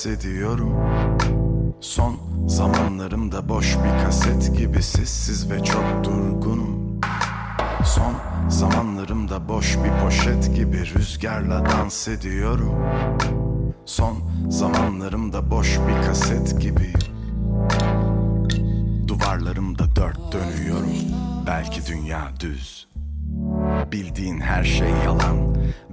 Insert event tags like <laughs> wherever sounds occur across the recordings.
rüzgarla dans ediyorum. Son zamanlarımda boş bir kaset gibi sessiz ve çok durgunum. Son zamanlarımda boş bir poşet gibi rüzgarla dans ediyorum. Son zamanlarımda boş bir kaset gibiyim. Duvarlarımda dört dönüyorum Belki dünya düz Bildiğin her şey yalan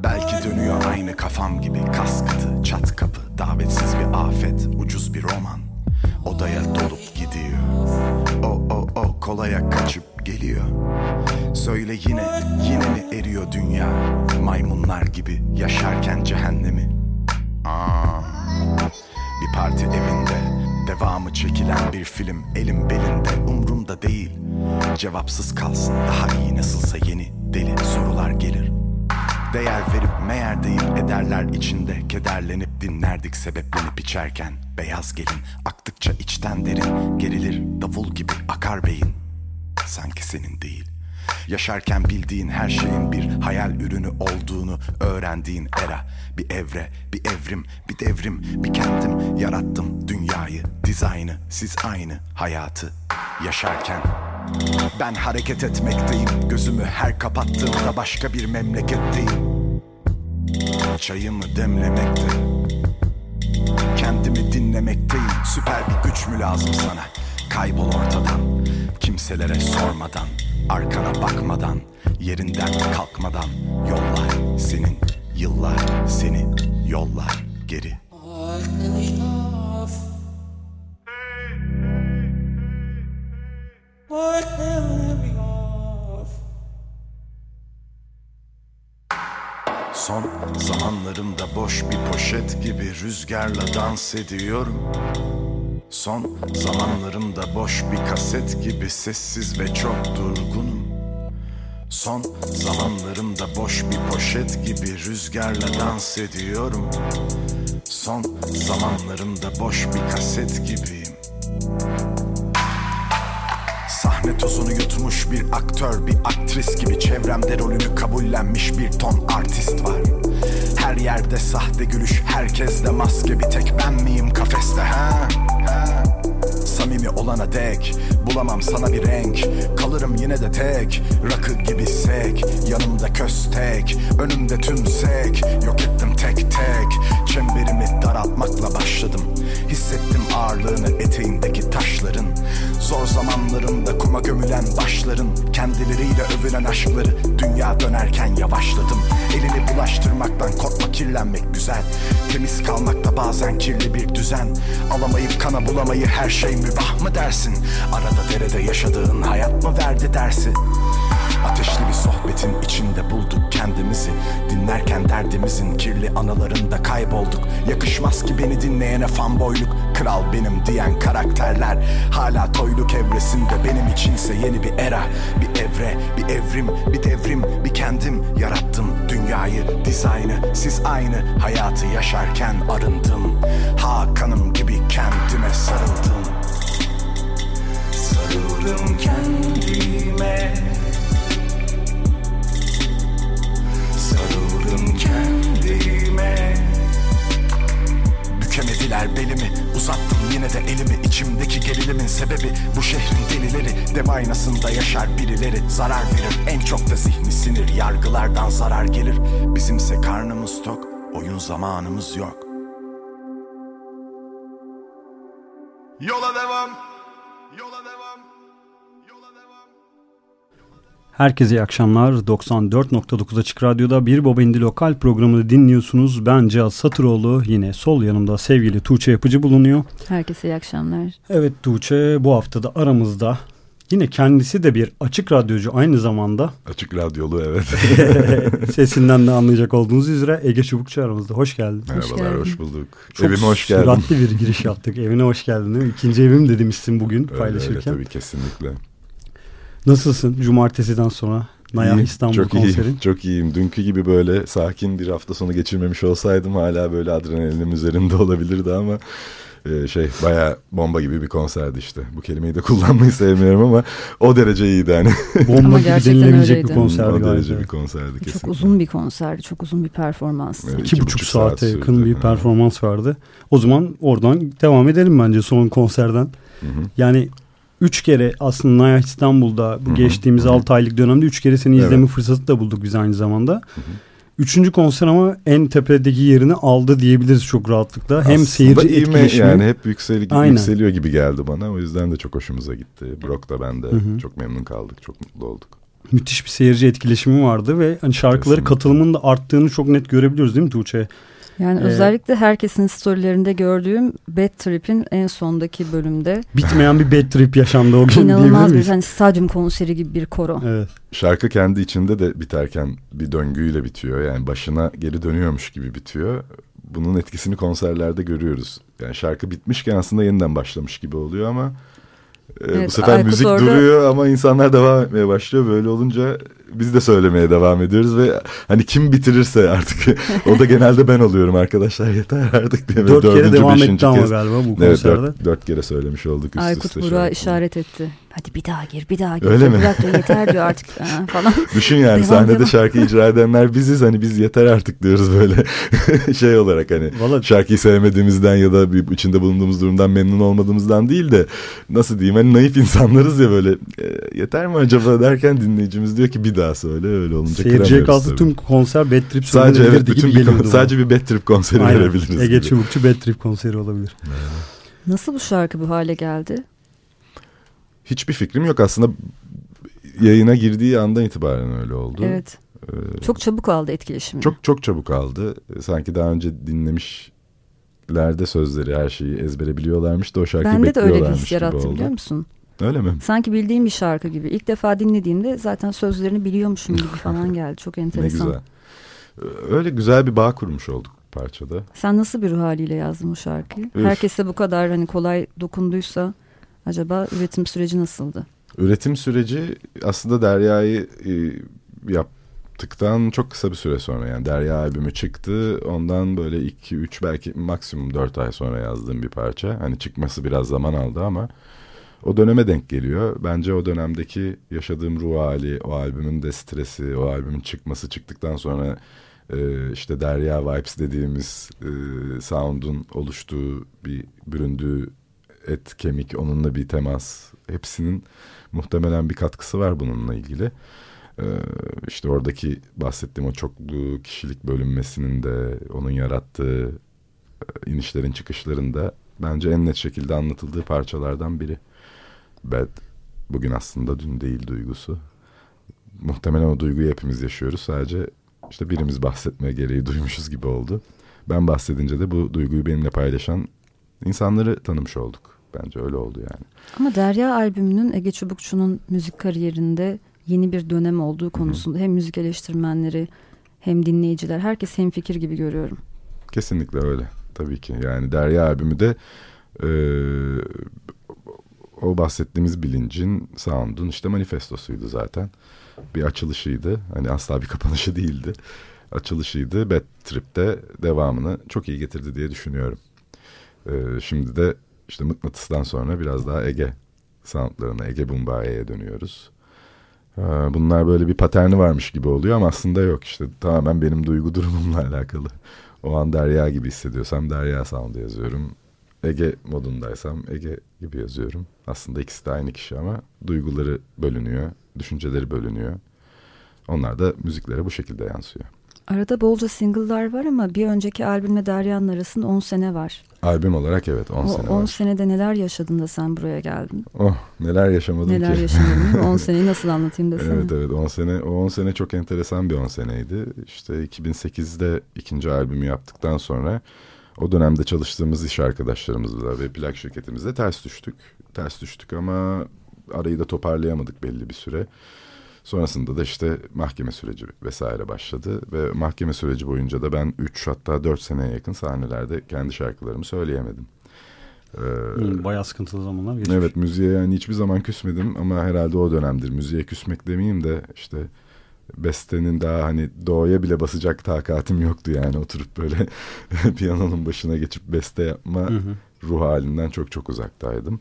Belki dönüyor aynı kafam gibi. Kas katı, çat kapı. Davetsiz bir afet, ucuz bir roman. Odaya dolup gidiyor. O o o kolaya kaçıp geliyor. Söyle yine, yine mi eriyor dünya? Maymunlar gibi yaşarken cehennemi. Aa, bir parti evinde Devamı çekilen bir film elim belinde umrumda değil. Cevapsız kalsın daha iyi nasılsa Değer verip meğer deyip ederler içinde. Kederlenip dinlerdik sebeplenip içerken. Beyaz gelin aktıkça içten derin. Gerilir davul gibi akar beyin. Sanki senin değil. Yaşarken bildiğin her şeyin bir hayal ürünü olduğunu öğrendiğin era. Bir evre, bir evrim, bir devrim, bir kendim. Yarattım dünyayı, dizaynı, siz aynı hayatı yaşarken Ben hareket etmekteyim, gözümü her kapattığımda başka bir memleketteyim. Çayımı demlemekte. Kendimi dinlemekteyim. Süper bir güç mü lazım sana? Kaybol ortadan. Kimselere sormadan. Arkana bakmadan. Yerinden kalkmadan. Yollar senin Yıllar seni Yollar. Geri Son zamanlarımda boş bir poşet gibi rüzgarla dans ediyorum. Son zamanlarımda boş bir kaset gibi sessiz ve çok durgunum. Son zamanlarımda boş bir poşet gibi rüzgarla dans ediyorum. Son zamanlarımda boş bir kaset gibiyim. Sahne tozunu yutmuş bir aktör, bir aktris gibi çevremde rolünü kabullenmiş bir ton artist var. Her yerde sahte gülüş, herkeste maske bir tek ben miyim kafeste ha? Samimi olana dek Bulamam sana bir renk Kalırım yine de tek Rakı gibi sek Yanımda köstek Önümde tümsek Yok ettim tek tek Çemberimi daraltmakla başladım. Hissettim ağırlığını eteğindeki taşların. Zor zamanlarımda kuma gömülen başların. Kendileriyle övünen aşkları Dünya dönerken yavaşladım. Elini bulaştırmaktan korkma kirlenmek güzel. Temiz kalmakta bazen kirli bir düzen. Alamayıp kana bulamayı her şey mübah mı dersin? Arada derede yaşadığın hayat mı verdi dersi Ateşli bir sohbetin içinde bulduk kendimizi. Dinlerken derdimizin kirli anılarında kaybolduk. Yakışmaz ki beni dinleyene fanboyluk. Kral benim diyen karakterler Hala toyluk evresinde. Benim içinse yeni bir era. Bir evre, bir evrim, bir devrim, bir kendim. Yarattım dünyayı, dizaynı. Siz aynı hayatı yaşarken arındım. Hakanım gibi kendime sarıldım. Sarıldım kendime Sarıldım kendime. Bükemediler belimi Uzattım yine de elimi. İçimdeki gerilimin sebebi Bu şehrin delileri. Dev aynasında yaşar birileri. Zarar verir en çok da zihni sinir. Yargılardan zarar gelir. Bizimse karnımız tok Oyun zamanımız yok. Yola devam Herkese iyi akşamlar. 94.9 Açık Radyo'da Bir Baba İndi Lokal programını dinliyorsunuz. Ben Cihaz Satıroğlu. Yine sol yanımda sevgili Tuğçe Yapıcı bulunuyor. Herkese iyi akşamlar. Evet Tuğçe bu haftada aramızda. Yine kendisi de bir açık radyocu aynı zamanda. Açık radyolu evet. <laughs> Sesinden de anlayacak olduğunuz üzere Ege Çubukçu aramızda. Hoş geldin. Merhabalar, hoş, hoş bulduk. Çok Evime hoş geldin. Çok bir giriş yaptık. Evine hoş geldin değil mi? İkinci evim demişsin bugün paylaşırken. Öyle, tabii kesinlikle. Nasılsın cumartesiden sonra? Naya İstanbul çok konserin. Iyiyim, <laughs> çok iyiyim. Dünkü gibi böyle sakin bir hafta sonu geçirmemiş olsaydım hala böyle adrenalinim üzerinde <laughs> olabilirdi ama e, şey baya bomba gibi bir konserdi işte. Bu kelimeyi de <laughs> kullanmayı sevmiyorum ama o derece iyiydi hani. bomba ama gibi denilebilecek bir konserdi O derece bir konserdi kesinlikle. Çok uzun bir konserdi. Çok uzun bir performans. Evet, iki, iki buçuk saate saat yakın bir performans vardı. O zaman oradan devam edelim bence son konserden. Hı hı. Yani Üç kere aslında Naya İstanbul'da bu geçtiğimiz Hı-hı. 6 aylık dönemde üç kere seni izleme evet. fırsatı da bulduk biz aynı zamanda. Hı-hı. Üçüncü konser ama en tepedeki yerini aldı diyebiliriz çok rahatlıkla. Aslında Hem seyirci etkileşimi. Yani hep yüksel, yükseliyor gibi geldi bana. O yüzden de çok hoşumuza gitti. Brock da ben de Hı-hı. çok memnun kaldık. Çok mutlu olduk. Müthiş bir seyirci etkileşimi vardı ve hani şarkıları Kesinlikle. katılımının da arttığını çok net görebiliyoruz değil mi Tuğçe? Yani ee, özellikle herkesin storylerinde gördüğüm Bad Trip'in en sondaki bölümde. Bitmeyen bir Bad Trip yaşandı o gün İnanılmaz bir hani stadyum konseri gibi bir koro. Evet. Şarkı kendi içinde de biterken bir döngüyle bitiyor. Yani başına geri dönüyormuş gibi bitiyor. Bunun etkisini konserlerde görüyoruz. Yani şarkı bitmişken aslında yeniden başlamış gibi oluyor ama e, evet, bu sefer Aykut müzik orada... duruyor ama insanlar devam etmeye başlıyor. Böyle olunca biz de söylemeye devam ediyoruz ve hani kim bitirirse artık <laughs> o da genelde ben oluyorum arkadaşlar yeter artık diye. Dört kere devam etti ama galiba bu konserde. Evet dört, dört kere söylemiş olduk üst Aykut üste. Aykut Burak'a işaret etti. Hadi bir daha gir bir daha gir. Öyle mi? Burak da yeter diyor <laughs> artık falan. Düşün yani devam, sahnede devam. şarkı icra edenler biziz hani biz yeter artık diyoruz böyle <laughs> şey olarak hani Vallahi... şarkıyı sevmediğimizden ya da bir içinde bulunduğumuz durumdan memnun olmadığımızdan değil de nasıl diyeyim hani naif insanlarız ya böyle e, yeter mi acaba derken dinleyicimiz diyor ki bir daha söyle öyle olunca Seyirciye kalsa tüm konser Bad Trip sadece evet, bütün bir kon- sadece bir Bad Trip konseri Aynen. verebiliriz. Ege Çubukçu Bad Trip konseri olabilir. Nasıl bu şarkı bu hale geldi? Hiçbir fikrim yok aslında yayına girdiği andan itibaren öyle oldu. Evet. Ee, çok çabuk aldı etkileşimi. Çok çok çabuk aldı. Sanki daha önce dinlemişlerde sözleri her şeyi ezbere biliyorlarmış da o şarkıyı Bende de öyle bir his yarattı biliyor musun? Öyle mi? Sanki bildiğim bir şarkı gibi. İlk defa dinlediğimde zaten sözlerini biliyormuşum gibi <laughs> falan geldi. Çok enteresan. ne güzel. Öyle güzel bir bağ kurmuş olduk parçada. Sen nasıl bir ruh haliyle yazdın bu şarkıyı? Üf. Herkese bu kadar hani kolay dokunduysa acaba üretim süreci nasıldı? Üretim süreci aslında Derya'yı e, yaptıktan çok kısa bir süre sonra yani Derya albümü çıktı. Ondan böyle 2-3 belki maksimum 4 ay sonra yazdığım bir parça. Hani çıkması biraz zaman aldı ama o döneme denk geliyor. Bence o dönemdeki yaşadığım ruh hali, o albümün de stresi, o albümün çıkması çıktıktan sonra e, işte Derya Vibes dediğimiz e, sound'un oluştuğu bir büründüğü et, kemik, onunla bir temas hepsinin muhtemelen bir katkısı var bununla ilgili. Ee, işte oradaki bahsettiğim o çoklu kişilik bölünmesinin de onun yarattığı e, inişlerin çıkışlarında bence en net şekilde anlatıldığı parçalardan biri. Bad bugün aslında dün değil duygusu. Muhtemelen o duyguyu hepimiz yaşıyoruz. Sadece işte birimiz bahsetmeye gereği duymuşuz gibi oldu. Ben bahsedince de bu duyguyu benimle paylaşan insanları tanımış olduk. Bence öyle oldu yani. Ama Derya albümünün Ege Çubukçu'nun müzik kariyerinde yeni bir dönem olduğu konusunda Hı-hı. hem müzik eleştirmenleri hem dinleyiciler herkes hem fikir gibi görüyorum. Kesinlikle öyle tabii ki. Yani Derya albümü de e, o bahsettiğimiz bilincin, sound'un işte manifestosuydu zaten. Bir açılışıydı. Hani asla bir kapanışı değildi. Açılışıydı. Bad Trip'te devamını çok iyi getirdi diye düşünüyorum. Ee, şimdi de işte Mıknatıs'tan sonra biraz daha Ege soundlarına, Ege Bumbaye'ye dönüyoruz. Ee, bunlar böyle bir paterni varmış gibi oluyor ama aslında yok işte tamamen benim duygu durumumla <laughs> alakalı. O an Derya gibi hissediyorsam Derya Sound yazıyorum. Ege modundaysam Ege gibi yazıyorum. Aslında ikisi de aynı kişi ama duyguları bölünüyor, düşünceleri bölünüyor. Onlar da müziklere bu şekilde yansıyor. Arada bolca single'lar var ama bir önceki albümle Derya'nın arasında 10 sene var. Albüm olarak evet 10 sene 10 var. senede neler yaşadın da sen buraya geldin? Oh neler yaşamadım neler ki. yaşadın 10 <laughs> seneyi nasıl anlatayım desene. Evet evet 10 sene o 10 sene çok enteresan bir 10 seneydi. İşte 2008'de ikinci albümü yaptıktan sonra o dönemde çalıştığımız iş arkadaşlarımızla ve plak şirketimizle ters düştük. Ters düştük ama arayı da toparlayamadık belli bir süre. Sonrasında da işte mahkeme süreci vesaire başladı ve mahkeme süreci boyunca da ben 3 hatta 4 seneye yakın sahnelerde kendi şarkılarımı söyleyemedim. Ee, hmm, bayağı sıkıntılı zamanlar geçmiş. Evet müziğe yani hiçbir zaman küsmedim ama herhalde o dönemdir. Müziğe küsmek demeyeyim de işte bestenin daha hani doğaya bile basacak takatim yoktu yani oturup böyle <laughs> piyanonun başına geçip beste yapma hı hı. ruh halinden çok çok uzaktaydım.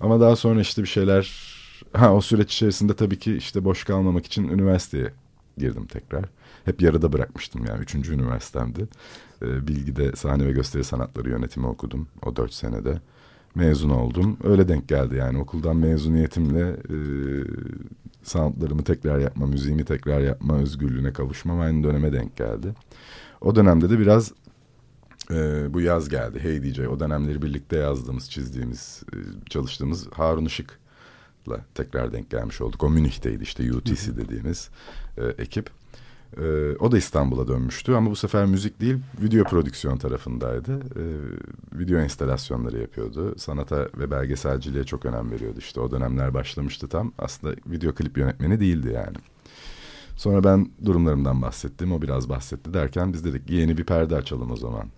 Ama daha sonra işte bir şeyler ha o süreç içerisinde tabii ki işte boş kalmamak için üniversiteye girdim tekrar. Hep yarıda bırakmıştım yani üçüncü üniversitemdi. Ee, Bilgi'de sahne ve gösteri sanatları yönetimi okudum o dört senede. Mezun oldum. Öyle denk geldi yani okuldan mezuniyetimle e, sanatlarımı tekrar yapma, müziğimi tekrar yapma özgürlüğüne kavuşmam aynı döneme denk geldi. O dönemde de biraz e, bu yaz geldi. Hey DJ o dönemleri birlikte yazdığımız, çizdiğimiz, e, çalıştığımız Harun Işık'la tekrar denk gelmiş olduk. O Münih'teydi işte UTC dediğimiz e, ekip. Ee, o da İstanbul'a dönmüştü ama bu sefer müzik değil video prodüksiyon tarafındaydı. Ee, video instalasyonları yapıyordu. Sanata ve belgeselciliğe çok önem veriyordu. İşte o dönemler başlamıştı tam. Aslında video klip yönetmeni değildi yani. Sonra ben durumlarımdan bahsettim. O biraz bahsetti derken biz dedik yeni bir perde açalım o zaman.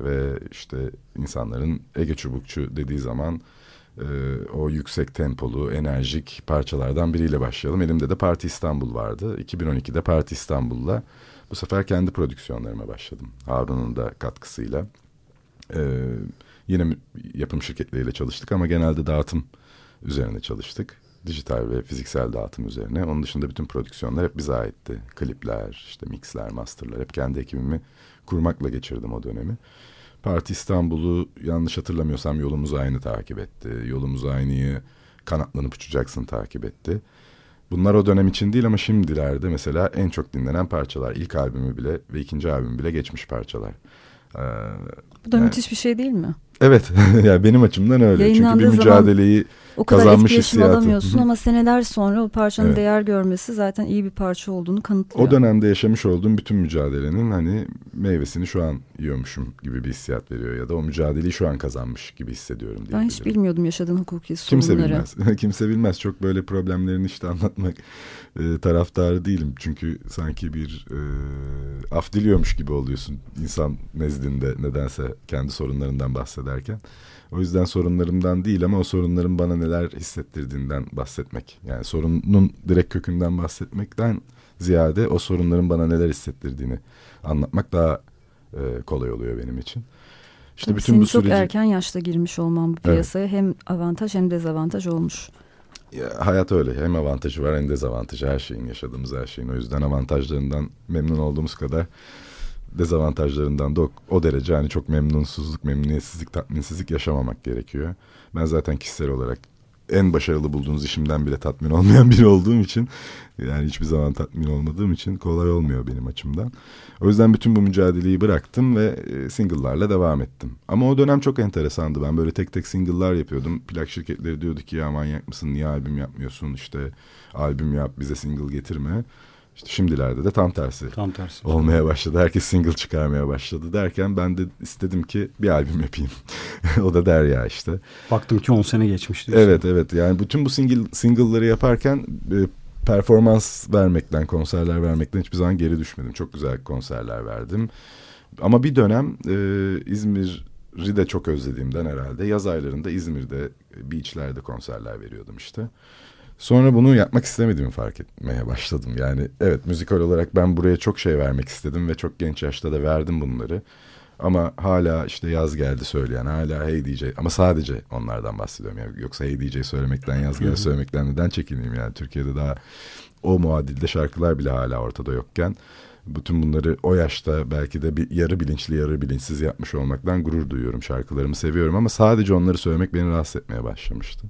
Ve işte insanların Ege Çubukçu dediği zaman e, o yüksek tempolu, enerjik parçalardan biriyle başlayalım. Elimde de Parti İstanbul vardı. 2012'de Parti İstanbul'la bu sefer kendi prodüksiyonlarıma başladım. Harun'un da katkısıyla. E, yine yapım şirketleriyle çalıştık ama genelde dağıtım üzerine çalıştık. Dijital ve fiziksel dağıtım üzerine. Onun dışında bütün prodüksiyonlar hep bize aitti. Klipler, işte mixler, masterlar hep kendi ekibimi kurmakla geçirdim o dönemi. Parti İstanbul'u yanlış hatırlamıyorsam yolumuz aynı takip etti. Yolumuz aynıyı kanatlanıp uçacaksın takip etti. Bunlar o dönem için değil ama şimdilerde mesela en çok dinlenen parçalar. İlk albümü bile ve ikinci albümü bile geçmiş parçalar. Ee, Bu da yani, müthiş bir şey değil mi? Evet <laughs> yani benim açımdan öyle. Çünkü bir mücadeleyi o kadar kazanmış etkileşim hissiyatı. alamıyorsun ama seneler sonra o parçanın evet. değer görmesi zaten iyi bir parça olduğunu kanıtlıyor. O dönemde yaşamış olduğum bütün mücadelenin hani meyvesini şu an yiyormuşum gibi bir hissiyat veriyor ya da o mücadeleyi şu an kazanmış gibi hissediyorum. Ben hiç bilmiyordum yaşadığın hukuki sorunları. Kimse bilmez. <laughs> Kimse bilmez. Çok böyle problemlerini işte anlatmak e, taraftarı değilim. Çünkü sanki bir e, af diliyormuş gibi oluyorsun insan nezdinde nedense kendi sorunlarından bahsederken. O yüzden sorunlarımdan değil ama o sorunların bana neler hissettirdiğinden bahsetmek. Yani sorunun direkt kökünden bahsetmekten ziyade o sorunların bana neler hissettirdiğini anlatmak daha e, kolay oluyor benim için. İşte Tabii bütün senin bu çok süreci... erken yaşta girmiş olman bu piyasaya evet. hem avantaj hem dezavantaj olmuş. Ya, hayat öyle. Hem avantajı var hem dezavantajı her şeyin yaşadığımız her şeyin. O yüzden avantajlarından memnun olduğumuz kadar dezavantajlarından da o, o derece hani çok memnunsuzluk, memnuniyetsizlik, tatminsizlik yaşamamak gerekiyor. Ben zaten kişisel olarak en başarılı bulduğunuz işimden bile tatmin olmayan biri olduğum için yani hiçbir zaman tatmin olmadığım için kolay olmuyor benim açımdan. O yüzden bütün bu mücadeleyi bıraktım ve e, single'larla devam ettim. Ama o dönem çok enteresandı. Ben böyle tek tek single'lar yapıyordum. Plak şirketleri diyordu ki ya manyak mısın niye albüm yapmıyorsun işte albüm yap bize single getirme. İşte şimdilerde de tam tersi. Tam tersi. Olmaya başladı. Herkes single çıkarmaya başladı derken ben de istedim ki bir albüm yapayım. <laughs> o da Derya işte. Baktım ki 10 sene geçmişti. Evet evet yani bütün bu single single'ları yaparken e, performans vermekten, konserler vermekten hiçbir zaman geri düşmedim. Çok güzel konserler verdim. Ama bir dönem e, İzmir'i de çok özlediğimden herhalde yaz aylarında İzmir'de beachlerde konserler veriyordum işte. Sonra bunu yapmak istemediğimi fark etmeye başladım. Yani evet müzikal olarak ben buraya çok şey vermek istedim ve çok genç yaşta da verdim bunları. Ama hala işte yaz geldi söyleyen hala hey DJ ama sadece onlardan bahsediyorum. Yani yoksa hey DJ söylemekten yaz geldi söylemekten neden çekineyim yani Türkiye'de daha o muadilde şarkılar bile hala ortada yokken bütün bunları o yaşta belki de bir yarı bilinçli yarı bilinçsiz yapmış olmaktan gurur duyuyorum. Şarkılarımı seviyorum ama sadece onları söylemek beni rahatsız etmeye başlamıştı.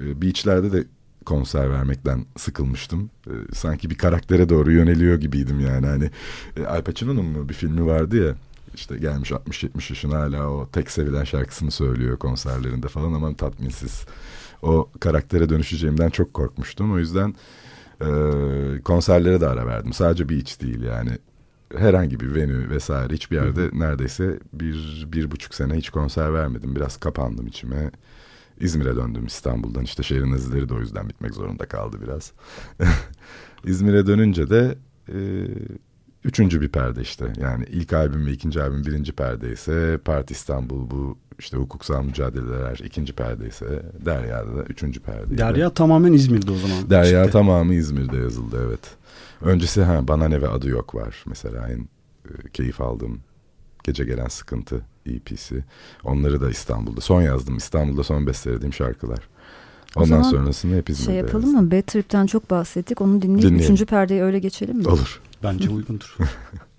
Ee, beachlerde de konser vermekten sıkılmıştım. Ee, sanki bir karaktere doğru yöneliyor gibiydim yani. Hani e, Al Pacino'nun mu bir filmi vardı ya işte gelmiş 60-70 yaşına hala o tek sevilen şarkısını söylüyor konserlerinde falan ama tatminsiz. O karaktere dönüşeceğimden çok korkmuştum. O yüzden e, konserlere de ara verdim. Sadece beach değil yani. Herhangi bir venue vesaire hiçbir yerde neredeyse bir, bir buçuk sene hiç konser vermedim. Biraz kapandım içime. İzmir'e döndüm İstanbul'dan. işte şehrin azileri de o yüzden bitmek zorunda kaldı biraz. <laughs> İzmir'e dönünce de e, üçüncü bir perde işte. Yani ilk albüm ve ikinci albüm birinci perde ise Parti İstanbul bu işte hukuksal mücadeleler ikinci perde ise Derya'da da üçüncü perde. Derya tamamen İzmir'de o zaman. Derya işte. tamamı İzmir'de yazıldı evet. Öncesi ha Bana Ne ve Adı Yok var mesela en e, keyif aldığım Gece Gelen Sıkıntı EP'si. Onları da İstanbul'da son yazdım. İstanbul'da son bestelediğim şarkılar. Ondan sonrasını hep İzmir'de Şey yapalım yazdım. mı? Bad Trip'ten çok bahsettik. Onu dinleyip Dinleyelim. üçüncü perdeyi öyle geçelim mi? Olur. Bence uygundur. <laughs>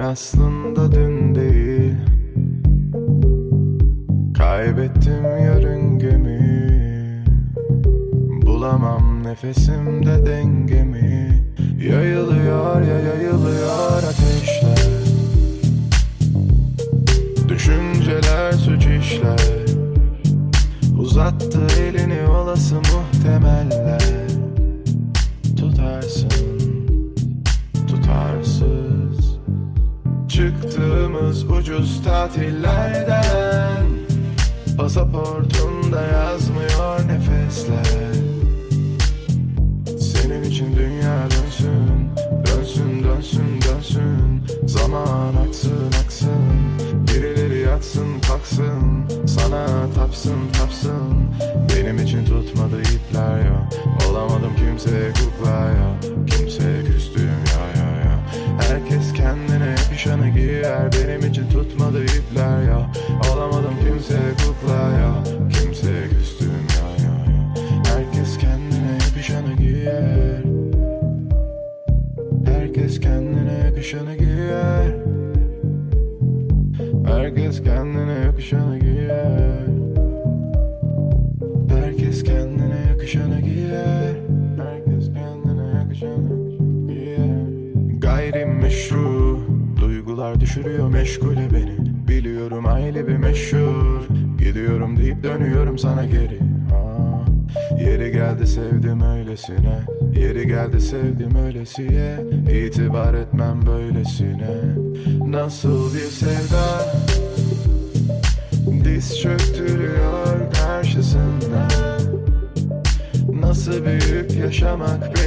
aslında dün değil. Kaybettim yörüngemi Bulamam nefesimde dengemi. Yayılıyor ya yayılıyor ateşler. Düşünceler suç işler. Uzattı elini olası muhtemeller. Tutarsın Çıktığımız ucuz tatillerden Pasaportumda yazmıyor nefesler. Senin için dünya dönsün Dönsün dönsün dönsün. Zaman aksın aksın. Birileri yatsın kalksın. Sana tapsın tapsın. Benim için tutmadı ipler ya Olamadım kimseye kukla ya öylesine Yeri geldi sevdim öylesiye İtibar etmem böylesine. Nasıl bir sevda? Diz çöktürüyor karşısında. Nasıl büyük yaşamak belli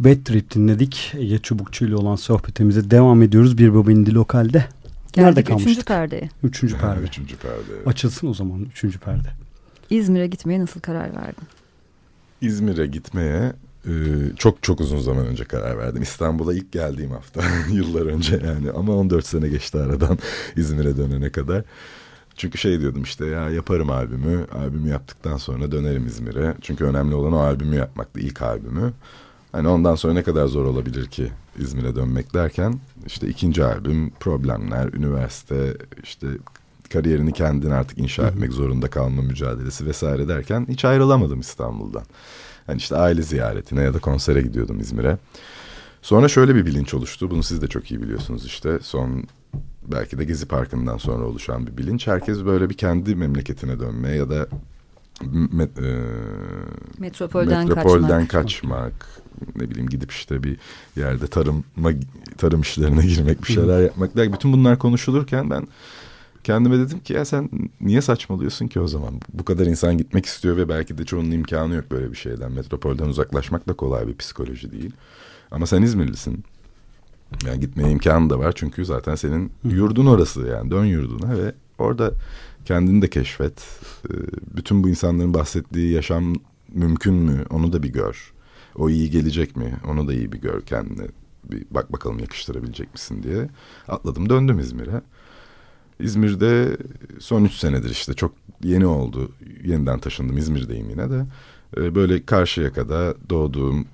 Bad Trip dinledik. Ege Çubukçu ile olan sohbetimize devam ediyoruz. Bir Baba İndi Lokal'de. Geldik Nerede kalmıştık? Üçüncü perdeye. Üçüncü perde. üçüncü perde. Açılsın o zaman üçüncü perde. İzmir'e gitmeye nasıl karar verdin? İzmir'e gitmeye e, çok çok uzun zaman önce karar verdim. İstanbul'a ilk geldiğim hafta <laughs> yıllar önce yani ama 14 sene geçti aradan <laughs> İzmir'e dönene kadar. Çünkü şey diyordum işte ya yaparım albümü. Albümü yaptıktan sonra dönerim İzmir'e. Çünkü önemli olan o albümü yapmaktı ilk albümü. Hani ondan sonra ne kadar zor olabilir ki İzmir'e dönmek derken işte ikinci albüm problemler, üniversite işte kariyerini kendin artık inşa etmek zorunda kalma mücadelesi vesaire derken hiç ayrılamadım İstanbul'dan. Hani işte aile ziyaretine ya da konsere gidiyordum İzmir'e. Sonra şöyle bir bilinç oluştu. Bunu siz de çok iyi biliyorsunuz işte. Son belki de Gezi Parkı'ndan sonra oluşan bir bilinç. Herkes böyle bir kendi memleketine dönme ya da met, e, metropolden, metropolden kaçmak. kaçmak. Ne bileyim gidip işte bir yerde tarıma tarım işlerine girmek, bir şeyler yapmak. Bütün bunlar konuşulurken ben kendime dedim ki ya sen niye saçmalıyorsun ki o zaman? Bu kadar insan gitmek istiyor ve belki de çoğunun imkanı yok böyle bir şeyden. Metropolden uzaklaşmak da kolay bir psikoloji değil. Ama sen İzmirlisin. Yani gitmeye imkanı da var çünkü zaten senin yurdun orası yani dön yurduna ve orada kendini de keşfet. Ee, bütün bu insanların bahsettiği yaşam mümkün mü onu da bir gör. O iyi gelecek mi onu da iyi bir gör kendine. Bir bak bakalım yakıştırabilecek misin diye. Atladım döndüm İzmir'e. İzmir'de son üç senedir işte çok yeni oldu. Yeniden taşındım İzmir'deyim yine de. Ee, böyle karşıya kadar doğduğum,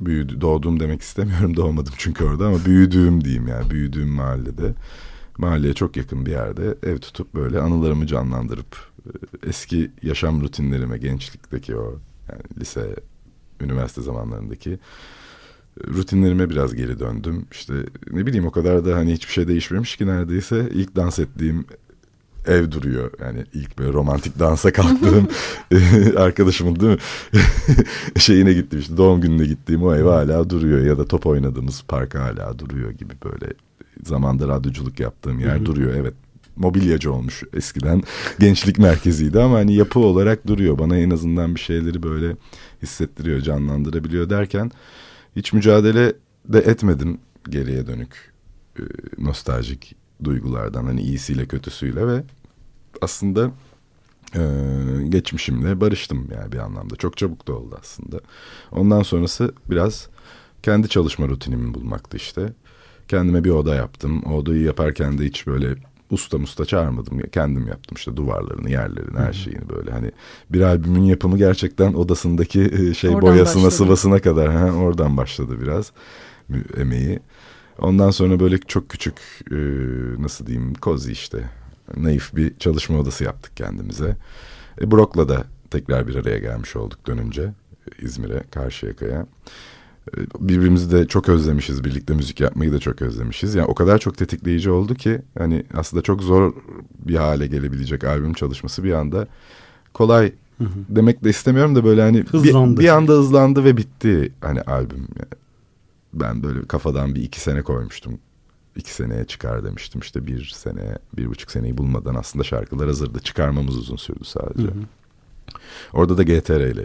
büyüdü, doğduğum demek istemiyorum <laughs> doğmadım çünkü orada ama büyüdüğüm diyeyim yani büyüdüğüm mahallede. Mahalleye çok yakın bir yerde ev tutup böyle anılarımı canlandırıp e, eski yaşam rutinlerime gençlikteki o yani lise, üniversite zamanlarındaki rutinlerime biraz geri döndüm. İşte ne bileyim o kadar da hani hiçbir şey değişmemiş ki neredeyse ilk dans ettiğim ev duruyor. Yani ilk böyle romantik dansa kalktığım <laughs> arkadaşımın değil mi? <laughs> Şeyine gittim işte doğum gününe gittiğim o ev hala duruyor. Ya da top oynadığımız park hala duruyor gibi böyle zamanda radyoculuk yaptığım yer duruyor. Evet mobilyacı olmuş eskiden <laughs> gençlik merkeziydi ama hani yapı olarak duruyor. Bana en azından bir şeyleri böyle hissettiriyor, canlandırabiliyor derken hiç mücadele de etmedim geriye dönük e, nostaljik duygulardan hani iyisiyle kötüsüyle ve aslında e, geçmişimle barıştım yani bir anlamda çok çabuk da oldu aslında. Ondan sonrası biraz kendi çalışma rutinimi bulmaktı işte. Kendime bir oda yaptım. O odayı yaparken de hiç böyle usta musta çağırmadım. Kendim yaptım işte duvarlarını, yerlerini, her şeyini böyle. Hani bir albümün yapımı gerçekten odasındaki e, şey oradan boyasına, başladı. sıvasına kadar ha, oradan başladı biraz emeği. Ondan sonra böyle çok küçük e, nasıl diyeyim kozi işte naif bir çalışma odası yaptık kendimize. E, Brok'la da tekrar bir araya gelmiş olduk dönünce İzmir'e, Karşıyaka'ya birbirimizi de çok özlemişiz. Birlikte müzik yapmayı da çok özlemişiz. Yani o kadar çok tetikleyici oldu ki hani aslında çok zor bir hale gelebilecek albüm çalışması bir anda kolay hı hı. demek de istemiyorum da böyle hani bir, bir anda hızlandı ve bitti hani albüm. Ben böyle kafadan bir iki sene koymuştum. İki seneye çıkar demiştim. işte bir sene, bir buçuk seneyi bulmadan aslında şarkılar hazırdı. Çıkarmamız uzun sürdü sadece. Hı hı. Orada da GTR ile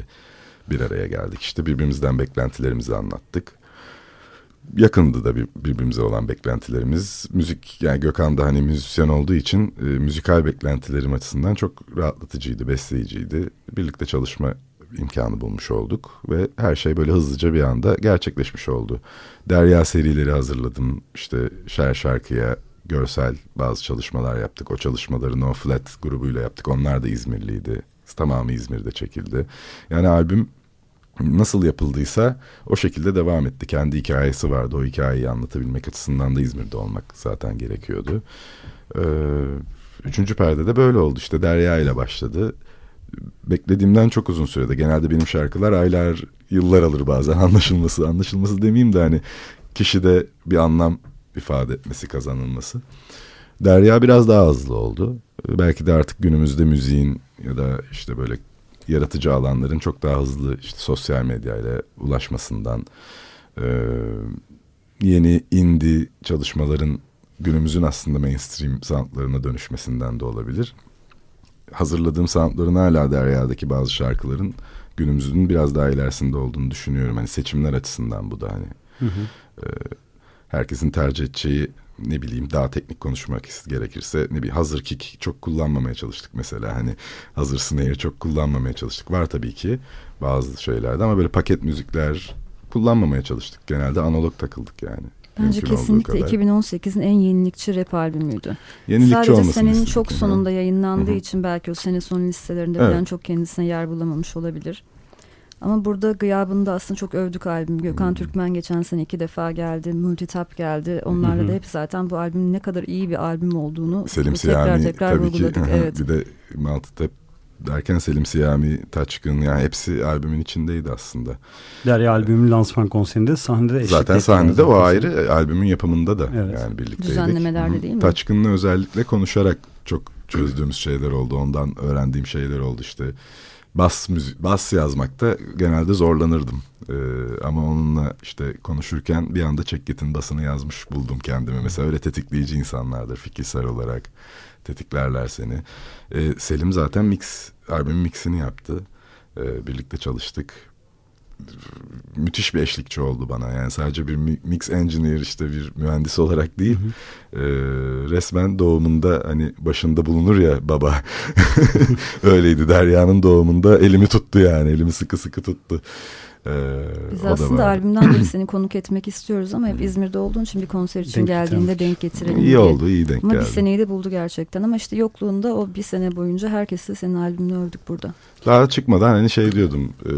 bir araya geldik. İşte birbirimizden beklentilerimizi anlattık. Yakındı da bir, birbirimize olan beklentilerimiz. Müzik yani Gökhan da hani müzisyen olduğu için e, müzikal beklentilerim açısından çok rahatlatıcıydı, besleyiciydi. Birlikte çalışma imkanı bulmuş olduk ve her şey böyle hızlıca bir anda gerçekleşmiş oldu. Derya serileri hazırladım. İşte şer şarkıya görsel bazı çalışmalar yaptık. O çalışmaları No Flat grubuyla yaptık. Onlar da İzmirliydi. Tamamı İzmir'de çekildi. Yani albüm nasıl yapıldıysa o şekilde devam etti. Kendi hikayesi vardı. O hikayeyi anlatabilmek açısından da İzmir'de olmak zaten gerekiyordu. Ee, üçüncü perde de böyle oldu. İşte Derya ile başladı. Beklediğimden çok uzun sürede. Genelde benim şarkılar aylar, yıllar alır bazen <laughs> anlaşılması. Anlaşılması demeyeyim de hani kişide bir anlam ifade etmesi, kazanılması. Derya biraz daha hızlı oldu. Belki de artık günümüzde müziğin ya da işte böyle yaratıcı alanların çok daha hızlı işte sosyal medyayla ulaşmasından e, yeni indie çalışmaların günümüzün aslında mainstream sanatlarına dönüşmesinden de olabilir. hazırladığım soundların hala Derya'daki bazı şarkıların günümüzün biraz daha ilerisinde olduğunu düşünüyorum. Hani seçimler açısından bu da hani. Hı hı. E, herkesin tercih edeceği ne bileyim daha teknik konuşmak gerekirse ne bir hazır kick çok kullanmamaya çalıştık mesela hani hazır snare çok kullanmamaya çalıştık var tabii ki bazı şeylerde ama böyle paket müzikler kullanmamaya çalıştık genelde analog takıldık yani. Bence kesinlikle 2018'in en yenilikçi rap albümüydü. Yenilikçi Sadece senenin çok sonunda yayınlandığı Hı-hı. için belki o sene sonu listelerinde evet. falan çok kendisine yer bulamamış olabilir. Ama burada gıyabında aslında çok övdük albüm. Gökhan hmm. Türkmen geçen sene iki defa geldi. Multitap geldi. Onlarla hmm. da hep zaten bu albümün ne kadar iyi bir albüm olduğunu Selim tekrar Siyami, tekrar tabii vurguladık. Ki, evet. <laughs> bir de Multitap derken Selim Siyami, Taçkın yani hepsi albümün içindeydi aslında. Derya albümün lansman konserinde sahnede eşlik Zaten sahnede o ayrı albümün yapımında da evet. yani birlikteydik. Düzenlemelerde değil mi? Taçkın'la özellikle konuşarak çok çözdüğümüz şeyler oldu. Ondan öğrendiğim şeyler oldu işte bas müzik, bas yazmakta genelde zorlanırdım. Ee, ama onunla işte konuşurken bir anda Çekket'in basını yazmış buldum kendimi. Mesela öyle tetikleyici insanlardır fikirsel olarak. Tetiklerler seni. Ee, Selim zaten mix, albümün mixini yaptı. Ee, birlikte çalıştık müthiş bir eşlikçi oldu bana. Yani sadece bir mix engineer işte bir mühendis olarak değil. Hı hı. E, resmen doğumunda hani başında bulunur ya baba. <laughs> Öyleydi Derya'nın doğumunda elimi tuttu yani. Elimi sıkı sıkı tuttu. Ee, Biz aslında albümden beri <clears throat> seni konuk etmek istiyoruz ama hep İzmir'de olduğun için bir konser için denk geldiğinde getirmiş. denk getirelim İyi diye. oldu, iyi denk ama geldi. Ama bir seneyi de buldu gerçekten ama işte yokluğunda o bir sene boyunca herkesi senin albümünü övdük burada. Daha çıkmadan hani şey diyordum e,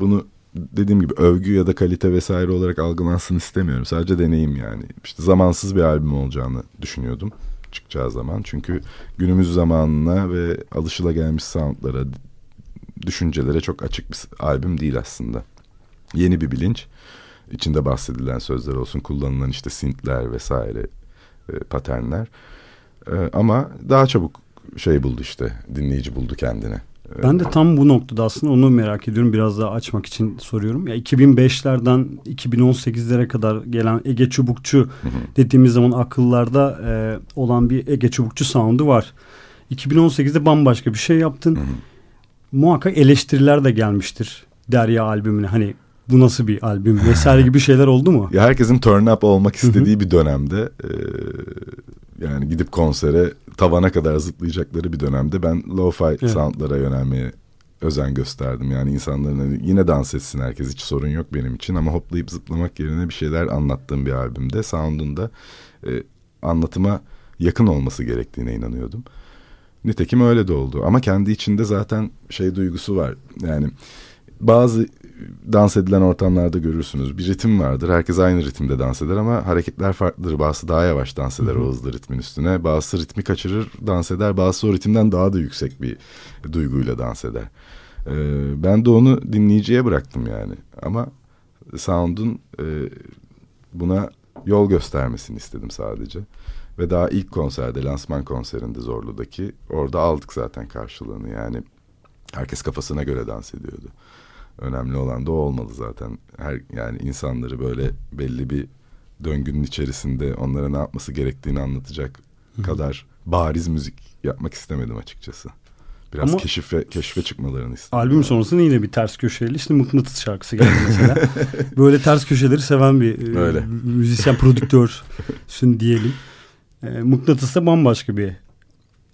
bunu dediğim gibi övgü ya da kalite vesaire olarak algılansın istemiyorum. Sadece deneyim yani. İşte zamansız bir albüm olacağını düşünüyordum çıkacağı zaman. Çünkü günümüz zamanına ve alışılagelmiş soundlara, düşüncelere çok açık bir albüm değil aslında. Yeni bir bilinç. içinde bahsedilen sözler olsun, kullanılan işte synthler vesaire e, paternler. E, ama daha çabuk şey buldu işte, dinleyici buldu kendine. Ben de tam bu noktada aslında onu merak ediyorum. Biraz daha açmak için soruyorum. Ya 2005'lerden 2018'lere kadar gelen Ege Çubukçu dediğimiz zaman akıllarda e, olan bir Ege Çubukçu sound'u var. 2018'de bambaşka bir şey yaptın. Muhakkak eleştiriler de gelmiştir Derya albümüne. Hani bu nasıl bir albüm vesaire gibi şeyler oldu mu? <laughs> Ya herkesin turn up olmak istediği bir dönemde e, yani gidip konsere tavana kadar zıplayacakları bir dönemde ben lo-fi evet. soundlara yönelmeye özen gösterdim. Yani insanların hani yine dans etsin herkes hiç sorun yok benim için ama hoplayıp zıplamak yerine bir şeyler anlattığım bir albümde sound'unda e, anlatıma yakın olması gerektiğine inanıyordum. Nitekim öyle de oldu ama kendi içinde zaten şey duygusu var. Yani bazı dans edilen ortamlarda görürsünüz. Bir ritim vardır. Herkes aynı ritimde dans eder ama hareketler farklıdır. Bazısı daha yavaş dans eder o hızlı ritmin üstüne. Bazısı ritmi kaçırır dans eder. Bazısı o ritimden daha da yüksek bir duyguyla dans eder. Ee, ben de onu dinleyiciye bıraktım yani. Ama sound'un e, buna yol göstermesini istedim sadece. Ve daha ilk konserde, lansman konserinde Zorlu'daki orada aldık zaten karşılığını. Yani herkes kafasına göre dans ediyordu. Önemli olan da o olmalı zaten. Her yani insanları böyle belli bir döngünün içerisinde onlara ne yapması gerektiğini anlatacak Hı. kadar bariz müzik yapmak istemedim açıkçası. Biraz Ama keşife, keşfe çıkmalarını istedim. Albüm yani. sonrasında yine bir ters köşeli işte Mıknatıs şarkısı geldi mesela. <laughs> Böyle ters köşeleri seven bir e, müzisyen, prodüktörsün <laughs> diyelim. E, Mıknatıs da bambaşka bir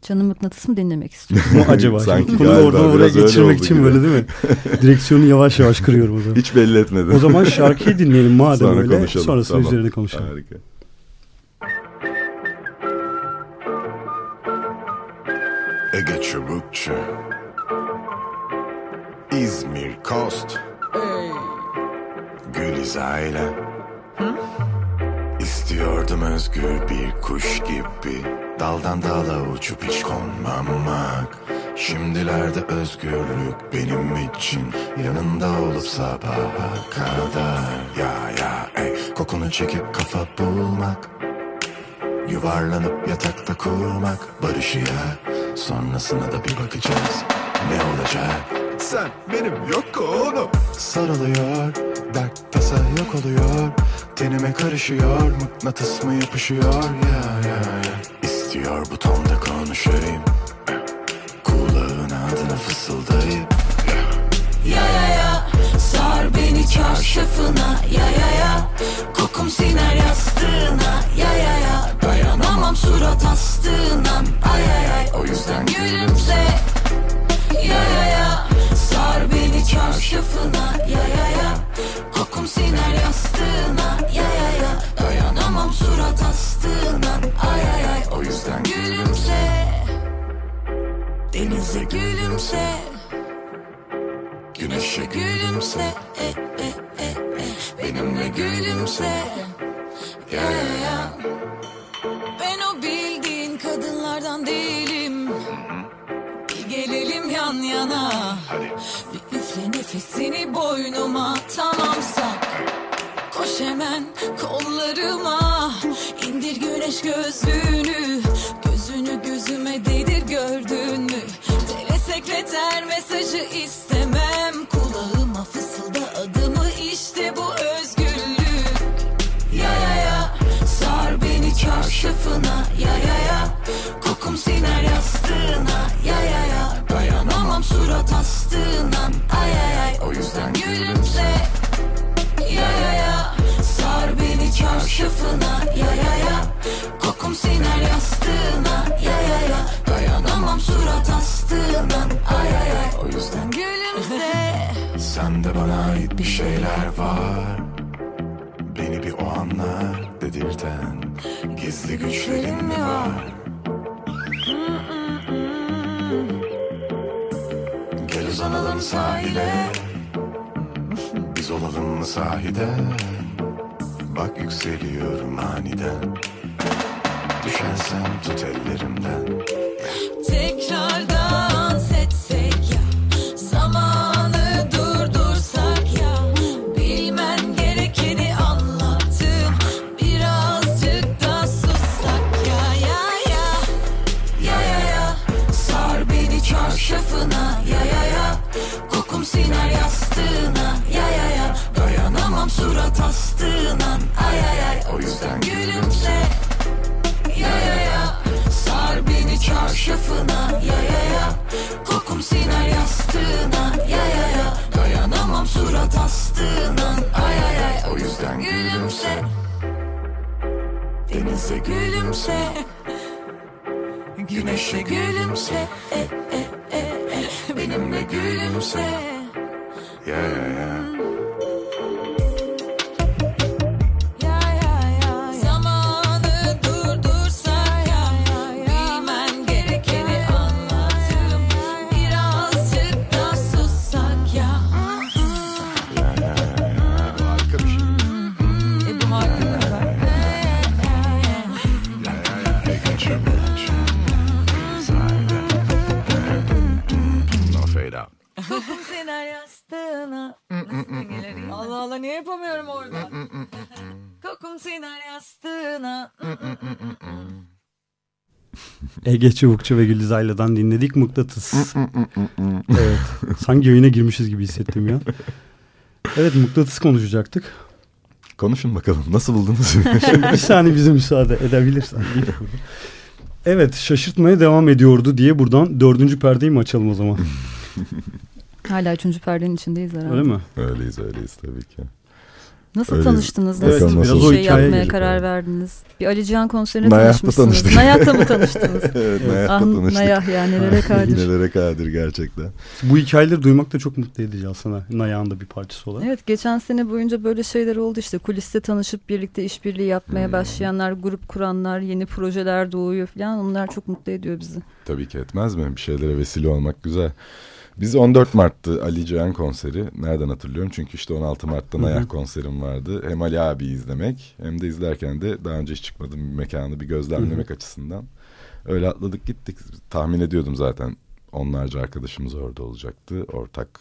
Canım mıknatıs mı dinlemek <laughs> istiyorsun? acaba? Sanki Bunu oradan oraya geçirmek için gibi. böyle değil mi? Direksiyonu yavaş yavaş kırıyorum o zaman. Hiç belli etmedim. O zaman şarkıyı dinleyelim madem Sonra öyle. Konuşalım. Sonrasında tamam. üzerine konuşalım. Harika. Ege Çubukçu İzmir Kost hey. Gülizayla Hı? İstiyordum özgür bir kuş gibi. Daldan dala uçup hiç konmamak. Şimdilerde özgürlük benim için. Yanında olup sabaha kadar. Ya ya ey kokunu çekip kafa bulmak. Yuvarlanıp yatakta kurmak. Barışı ya sonrasına da bir bakacağız. Ne olacak? Sen benim yok onu Sarılıyor dert tasa yok oluyor. Tenime karışıyor. Mıknatıs mı yapışıyor. Ya ya ya İstiyor butonda konuşayım. Cool bana fısıldayıp Ya ya ya. Sar beni çarşafına. Ya ya ya. Kokum siner yastığına. Ya ya ya. Dayanamam surat astığına Ay ay ay. O yüzden gülümse. Ya ya ya Sar beni çarşafına Ya ya ya. Kokum siner yastığına Ya ya ya. Dayanamam surat astığına Ay ay ay. O yüzden gülümse. Denize gülümse. Güneşe gülümse. E, e, e, e. Benimle gülümse. Ya ya ya. Ben o bildiğin kadınlardan değilim. Bir gelelim yan yana. Bir üfle nefesini boynuma. Tamamsak Koş hemen kollarıma. İndir güneş gözlüğünü. Gözünü gözüme değdir gördün mü? Telesekreter mesajı istemem. Kulağıma fısılda adımı işte bu özgürlük. Ya ya ya sar beni çarşafına. Ya ya ya surat astığından Ay ay ay. O yüzden gülümse. Ya ya ya. Sar beni çarşafına Ya ya ya. Kokum siner yastığına. Ya ya ya. Dayanamam surat astığından Ay ay ay. O yüzden gülümse. <laughs> Sende bana ait bir şeyler var. Beni bir o anlar dedirten Gizli güçlerin mi var? Gel uzanalım sahile. Biz olalım mı sahiden Bak yükseliyorum aniden. Düşersem tut ellerimden Surat astığına Ay ay ay. O yüzden gülümse. Ya ya ya. Sar beni çarşafına. Ya ya ya. Kokum siner yastığına. Ya ya ya. Dayanamam surat astığına Ay ay ay. O yüzden gülümse. Denize gülümse. Güneşe gülümse. e, e, e, e. Benimle gülümse. Ya ya ya siner yastığına <laughs> Ege Çubukçu ve Güliz Ayla'dan dinledik Mıknatıs. <laughs> evet. Sanki yayına girmişiz gibi hissettim ya. Evet Mıknatıs konuşacaktık. Konuşun bakalım nasıl buldunuz? <laughs> Bir saniye bize müsaade edebilirsen. Evet şaşırtmaya devam ediyordu diye buradan dördüncü perdeyi mi açalım o zaman? Hala üçüncü perdenin içindeyiz herhalde. Öyle mi? öyleyiz öyleyiz tabii ki. Nasıl Öyle- tanıştınız? Evet, Nasıl biraz bir o şey yapmaya girecek karar abi. verdiniz? Bir Ali Cihan konserine Nayah'ta tanışmışsınız. tanıştık. Nayah'ta mı <laughs> tanıştınız? evet, Nayah'ta ah tanıştık. Nayah ya nelere <laughs> kadir. Nelere kadir gerçekten. Bu hikayeleri duymak da çok mutlu edici aslında. Nayağın da bir parçası olarak. Evet geçen sene boyunca böyle şeyler oldu işte kuliste tanışıp birlikte işbirliği yapmaya Hmm. başlayanlar, grup kuranlar, yeni projeler doğuyor falan onlar çok mutlu ediyor bizi. Tabii ki etmez mi? Bir şeylere vesile olmak güzel. Biz 14 Mart'tı Ali Cihan konseri. Nereden hatırlıyorum? Çünkü işte 16 Mart'ta. Nayah konserim vardı. Hem Ali abi izlemek hem de izlerken de daha önce hiç çıkmadığım bir mekanı bir gözlemlemek açısından. Öyle atladık gittik. Tahmin ediyordum zaten onlarca arkadaşımız orada olacaktı. Ortak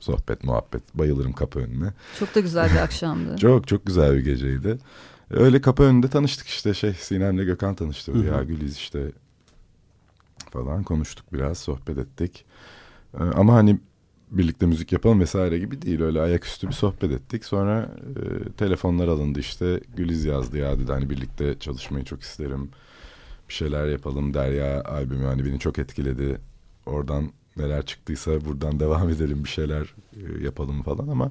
sohbet, muhabbet. Bayılırım kapı önüne. Çok da güzel bir akşamdı. <laughs> Çok çok güzel bir geceydi. Öyle kapı önünde tanıştık işte şey Sinem'le Gökhan tanıştı. Ya Güliz işte falan konuştuk biraz sohbet ettik. Ee, ama hani birlikte müzik yapalım vesaire gibi değil. Öyle ayaküstü bir sohbet ettik. Sonra e, telefonlar alındı işte. Güliz yazdı ya dedi hani birlikte çalışmayı çok isterim. Bir şeyler yapalım. Derya albümü hani beni çok etkiledi. Oradan neler çıktıysa buradan <laughs> devam edelim bir şeyler e, yapalım falan ama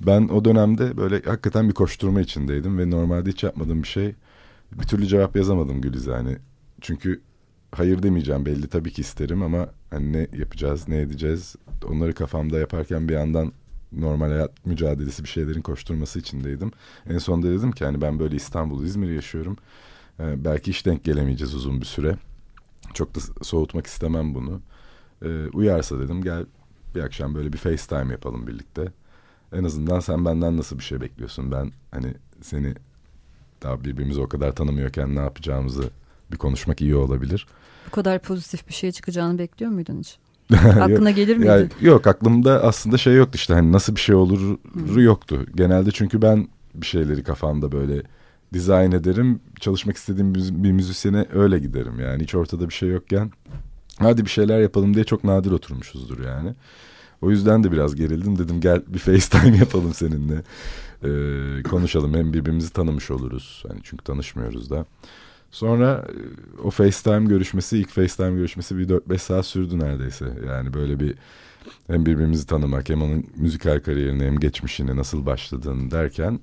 ben o dönemde böyle hakikaten bir koşturma içindeydim ve normalde hiç yapmadığım bir şey bir türlü cevap yazamadım Güliz'e hani çünkü hayır demeyeceğim belli tabii ki isterim ama hani ne yapacağız ne edeceğiz onları kafamda yaparken bir yandan normal hayat mücadelesi bir şeylerin koşturması içindeydim. En sonunda dedim ki hani ben böyle İstanbul, İzmir yaşıyorum. Ee, belki hiç denk gelemeyeceğiz uzun bir süre. Çok da soğutmak istemem bunu. Ee, uyarsa dedim gel bir akşam böyle bir FaceTime yapalım birlikte. En azından sen benden nasıl bir şey bekliyorsun? Ben hani seni daha birbirimizi o kadar tanımıyorken ne yapacağımızı bir konuşmak iyi olabilir. Bu kadar pozitif bir şey çıkacağını bekliyor muydun hiç? <laughs> Aklına gelir miydi? Yani, yok aklımda aslında şey yoktu işte hani nasıl bir şey olur hmm. yoktu. Genelde çünkü ben bir şeyleri kafamda böyle dizayn ederim. Çalışmak istediğim bir müzisyene öyle giderim yani hiç ortada bir şey yokken hadi bir şeyler yapalım diye çok nadir oturmuşuzdur yani. O yüzden de biraz gerildim dedim gel bir FaceTime <laughs> yapalım seninle. Ee, konuşalım hem birbirimizi tanımış oluruz. Hani çünkü tanışmıyoruz da. Sonra e, o FaceTime görüşmesi, ilk FaceTime görüşmesi bir 4-5 saat sürdü neredeyse. Yani böyle bir hem birbirimizi tanımak hem onun müzikal kariyerini hem geçmişini nasıl başladığını derken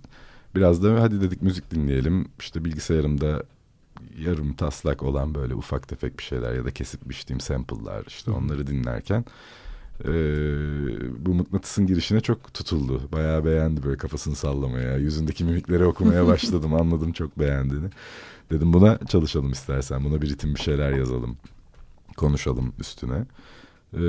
biraz da hadi dedik müzik dinleyelim. İşte bilgisayarımda yarım taslak olan böyle ufak tefek bir şeyler ya da kesip biçtiğim sample'lar işte onları dinlerken e, bu mıknatısın girişine çok tutuldu. Bayağı beğendi böyle kafasını sallamaya. Yüzündeki mimikleri okumaya <laughs> başladım. Anladım çok beğendiğini. Dedim buna çalışalım istersen. Buna bir ritim bir şeyler yazalım. Konuşalım üstüne. Ee,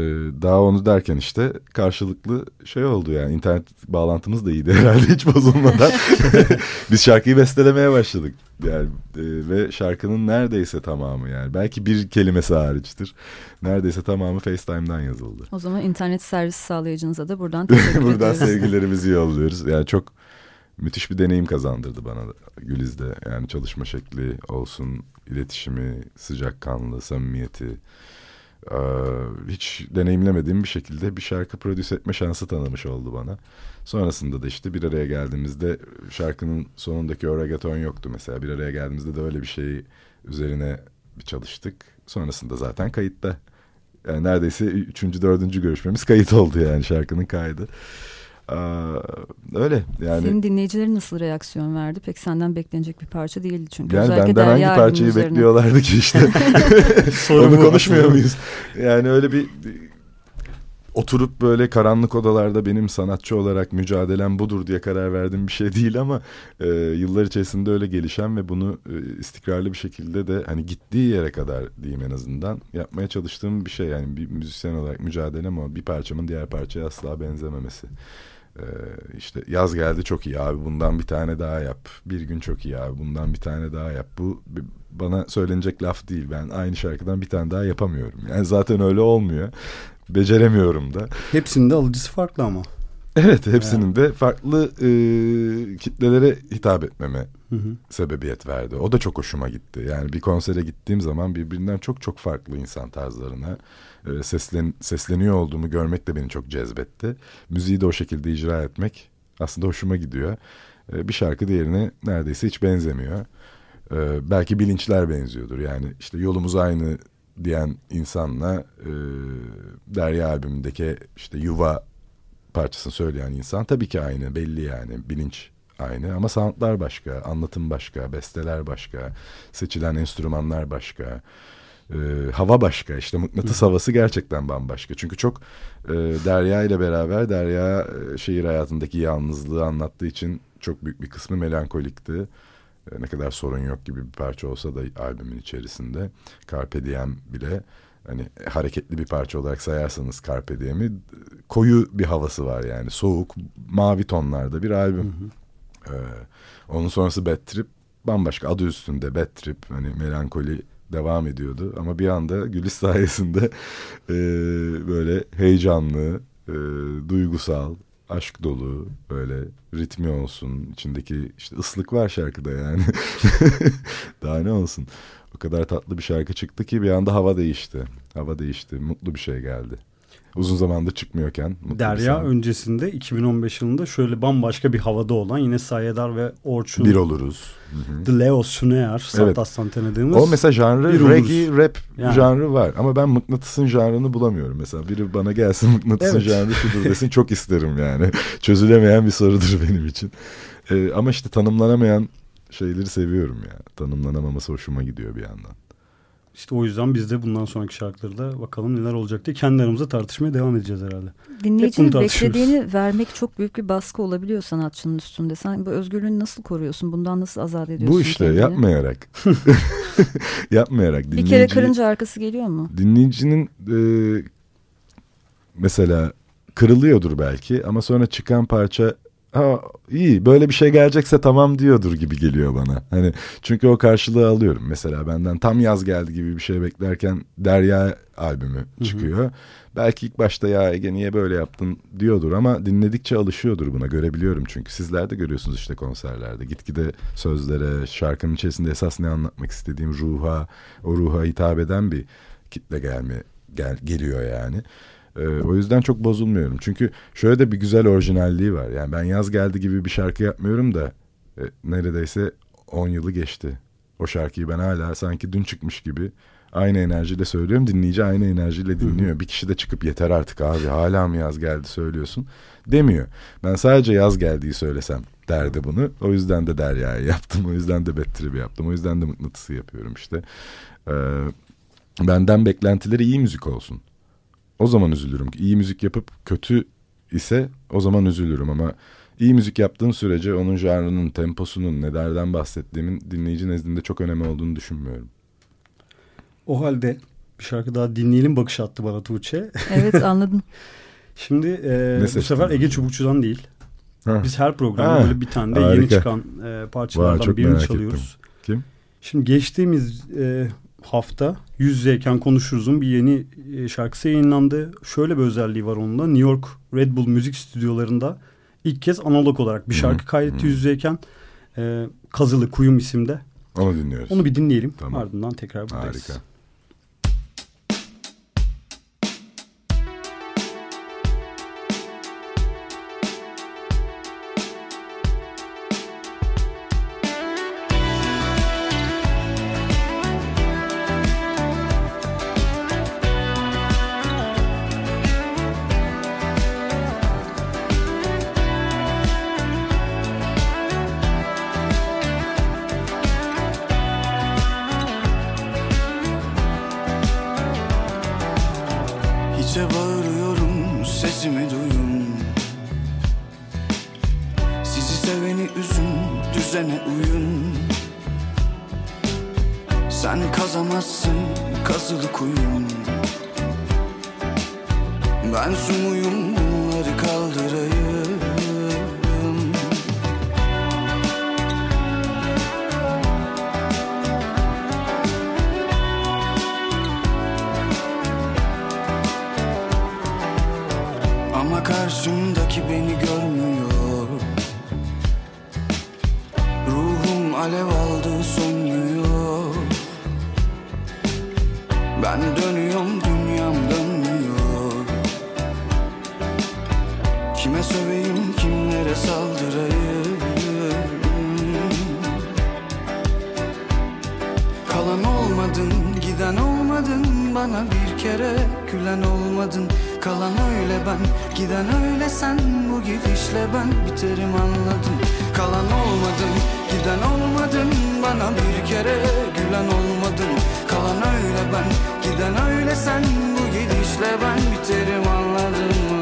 daha onu derken işte karşılıklı şey oldu yani internet bağlantımız da iyiydi <laughs> herhalde hiç bozulmadan. <laughs> Biz şarkıyı bestelemeye başladık. Yani e, ve şarkının neredeyse tamamı yani belki bir kelimesi hariçtir. Neredeyse tamamı FaceTime'dan yazıldı. O zaman internet servis sağlayıcınıza da buradan <laughs> teşekkür Buradan sevgilerimizi yolluyoruz. Yani çok müthiş bir deneyim kazandırdı bana Güliz'de. Yani çalışma şekli olsun, iletişimi, sıcakkanlı, samimiyeti. Ee, hiç deneyimlemediğim bir şekilde bir şarkı prodüse etme şansı tanımış oldu bana. Sonrasında da işte bir araya geldiğimizde şarkının sonundaki o reggaeton yoktu mesela. Bir araya geldiğimizde de öyle bir şey üzerine bir çalıştık. Sonrasında zaten kayıtta. Yani neredeyse üçüncü, dördüncü görüşmemiz kayıt oldu yani şarkının kaydı. Ee, öyle yani. Senin dinleyicilerin nasıl reaksiyon verdi? Pek senden beklenecek bir parça değildi çünkü. Yani Özellikle benden hangi parçayı üzerine. bekliyorlardı ki işte. <laughs> <laughs> Onu konuşmuyor muyuz? Yani öyle bir, bir oturup böyle karanlık odalarda benim sanatçı olarak mücadelem budur diye karar verdiğim bir şey değil ama e, yıllar içerisinde öyle gelişen ve bunu e, istikrarlı bir şekilde de hani gittiği yere kadar diyeyim en azından yapmaya çalıştığım bir şey yani bir müzisyen olarak mücadelem o bir parçamın diğer parçaya asla benzememesi. Ee, işte yaz geldi çok iyi abi bundan bir tane daha yap. Bir gün çok iyi abi bundan bir tane daha yap. Bu bana söylenecek laf değil. Ben aynı şarkıdan bir tane daha yapamıyorum. Yani zaten öyle olmuyor. Beceremiyorum da. Hepsinin de alıcısı farklı ama. Evet hepsinin yani. de farklı e, kitlelere hitap etmeme hı hı. sebebiyet verdi. O da çok hoşuma gitti. Yani bir konsere gittiğim zaman birbirinden çok çok farklı insan tarzlarına e, seslen, sesleniyor olduğumu görmek de beni çok cezbetti. Müziği de o şekilde icra etmek aslında hoşuma gidiyor. E, bir şarkı diğerine neredeyse hiç benzemiyor. E, belki bilinçler benziyordur. Yani işte yolumuz aynı diyen insanla e, Derya albümündeki işte yuva parçasını söyleyen insan tabii ki aynı belli yani bilinç aynı ama soundlar başka, anlatım başka, besteler başka, seçilen enstrümanlar başka, e, hava başka işte mıknatıs havası gerçekten bambaşka. Çünkü çok e, Derya ile beraber Derya e, şehir hayatındaki yalnızlığı anlattığı için çok büyük bir kısmı melankolikti. E, ne kadar sorun yok gibi bir parça olsa da albümün içerisinde Carpe Diem bile hani hareketli bir parça olarak sayarsanız Carpe Diem'i koyu bir havası var yani soğuk mavi tonlarda bir albüm. Hı hı. Ee, onun sonrası Bad Trip bambaşka adı üstünde Bad Trip hani melankoli devam ediyordu ama bir anda Gülis sayesinde e, böyle heyecanlı, e, duygusal, aşk dolu böyle ritmi olsun içindeki işte ıslık var şarkıda yani. <laughs> Daha ne olsun? O kadar tatlı bir şarkı çıktı ki bir anda hava değişti. Hava değişti mutlu bir şey geldi Uzun zamandır çıkmıyorken. Derya öncesinde 2015 yılında şöyle bambaşka bir havada olan yine Sayedar ve Orçun. Bir oluruz. Hı-hı. The Leo Suneer, Satas'tan evet. tanıdığımız. O mesela janrı reggae rap yani. janrı var. Ama ben mıknatısın janrını bulamıyorum. Mesela biri bana gelsin <laughs> mıknatısın evet. janrı şudur desin çok isterim yani. <laughs> Çözülemeyen bir sorudur benim için. Ee, ama işte tanımlanamayan şeyleri seviyorum ya. Tanımlanamaması hoşuma gidiyor bir yandan. İşte o yüzden biz de bundan sonraki şarkılarda bakalım neler olacak diye kendi aramızda tartışmaya devam edeceğiz herhalde. Dinleyicinin beklediğini vermek çok büyük bir baskı olabiliyor sanatçının üstünde. Sen bu özgürlüğünü nasıl koruyorsun? Bundan nasıl azat ediyorsun? Bu işte kendini? yapmayarak. <laughs> yapmayarak. Dinleyici, bir kere kırınca arkası geliyor mu? Dinleyicinin e, mesela kırılıyordur belki ama sonra çıkan parça ha iyi böyle bir şey gelecekse tamam diyordur gibi geliyor bana. Hani çünkü o karşılığı alıyorum. Mesela benden tam yaz geldi gibi bir şey beklerken Derya albümü çıkıyor. Hı hı. Belki ilk başta ya Ege niye böyle yaptın diyordur ama dinledikçe alışıyordur buna görebiliyorum çünkü sizler de görüyorsunuz işte konserlerde gitgide sözlere şarkının içerisinde esas ne anlatmak istediğim ruha o ruha hitap eden bir kitle gelme gel, geliyor yani. Ee, o yüzden çok bozulmuyorum. Çünkü şöyle de bir güzel orijinalliği var. Yani ben yaz geldi gibi bir şarkı yapmıyorum da e, neredeyse 10 yılı geçti. O şarkıyı ben hala sanki dün çıkmış gibi aynı enerjiyle söylüyorum. Dinleyici aynı enerjiyle dinliyor. Hı. Bir kişi de çıkıp yeter artık abi hala mı yaz geldi söylüyorsun demiyor. Ben sadece yaz geldiği söylesem derdi bunu. O yüzden de Derya'yı yaptım. O yüzden de Bettir'i yaptım. O yüzden de mıknatısı yapıyorum işte. Ee, benden beklentileri iyi müzik olsun. O zaman üzülürüm. İyi müzik yapıp kötü ise o zaman üzülürüm ama iyi müzik yaptığım sürece onun janrının, temposunun, nelerden bahsettiğimin dinleyici nezdinde çok önemli olduğunu düşünmüyorum. O halde bir şarkı daha dinleyelim bakış attı bana Tuğçe. Evet anladım. <laughs> Şimdi e, bu sefer Ege Çubukçu'dan değil. Ha. Biz her programda böyle bir tane de Harika. yeni çıkan e, parçalardan Vay, birini çalıyoruz. Ettim. Kim? Şimdi geçtiğimiz e, hafta yüz yüzeyken konuşuruzun bir yeni e, şarkısı yayınlandı. Şöyle bir özelliği var onunla. New York Red Bull müzik stüdyolarında ilk kez analog olarak bir şarkı kaydetti yüz yüzeyken. E, Kazılı Kuyum isimde. Onu dinliyoruz. Onu bir dinleyelim. Tamam. Ardından tekrar buradayız. Harika. Ben dönüyorum dünyam dönmüyor Kime söveyim kimlere saldırayım? Kalan olmadın giden olmadın Bana bir kere gülen olmadın. Kalan öyle ben giden öyle sen Bu gidişle ben biterim anladım Kalan olmadın giden olmadın sana bir kere gülen olmadım. Kalan öyle ben giden öyle sen. Bu gidişle ben biterim anladın mı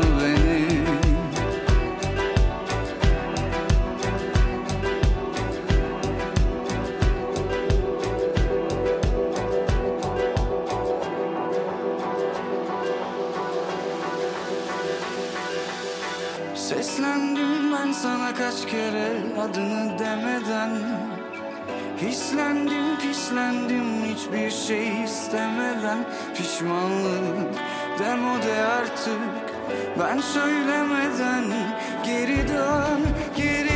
öğrendim hiçbir şey istemeden Pişmanlık demode artık. Ben söylemeden geri dön geri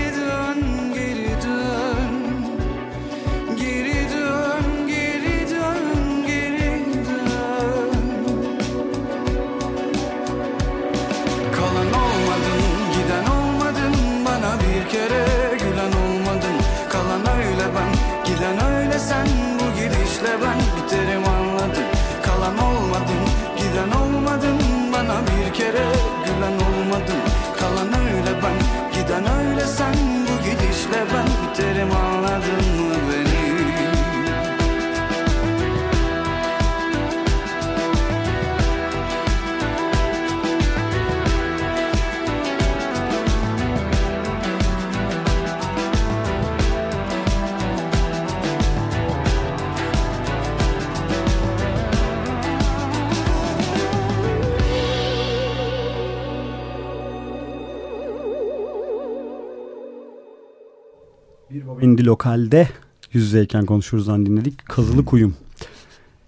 Bir Baba Indi Lokal'de yüz yüzeyken konuşuruzdan dinledik. Kazılı Kuyum.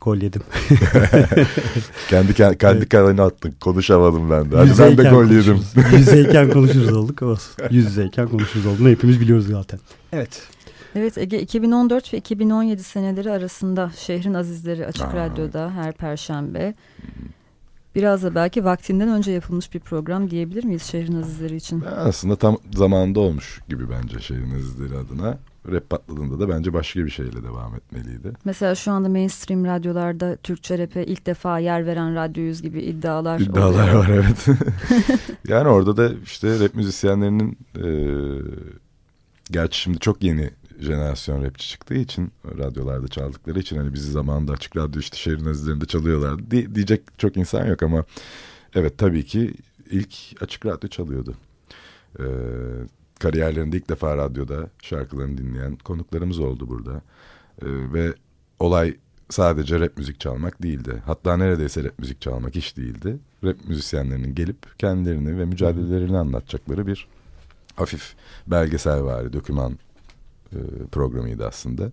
Gol yedim. <laughs> kendi kendi, kendi evet. attın. Konuşamadım ben de. Hadi ben de gol yedim. yüzeyken konuşuruz olduk. Yüz yüzeyken konuşuruz olduğunu hepimiz biliyoruz zaten. Evet. Evet Ege 2014 ve 2017 seneleri arasında Şehrin Azizleri Açık Aa. Radyo'da her perşembe biraz da belki vaktinden önce yapılmış bir program diyebilir miyiz Şehrin Azizleri için? Aslında tam zamanında olmuş gibi bence Şehrin Azizleri adına. Rap patladığında da bence başka bir şeyle devam etmeliydi. Mesela şu anda mainstream radyolarda Türkçe rap'e ilk defa yer veren radyoyuz gibi iddialar İddialar oluyor. var evet. <laughs> <laughs> yani orada da işte rap müzisyenlerinin e, gerçi şimdi çok yeni jenerasyon rapçi çıktığı için radyolarda çaldıkları için hani bizi zamanında açık radyo işte şehrin azizlerinde çalıyorlar di diyecek çok insan yok ama evet tabii ki ilk açık radyo çalıyordu. Ee, kariyerlerinde ilk defa radyoda şarkılarını dinleyen konuklarımız oldu burada. Ee, ve olay sadece rap müzik çalmak değildi. Hatta neredeyse rap müzik çalmak hiç değildi. Rap müzisyenlerinin gelip kendilerini ve mücadelelerini anlatacakları bir hafif belgesel var, doküman programıydı aslında.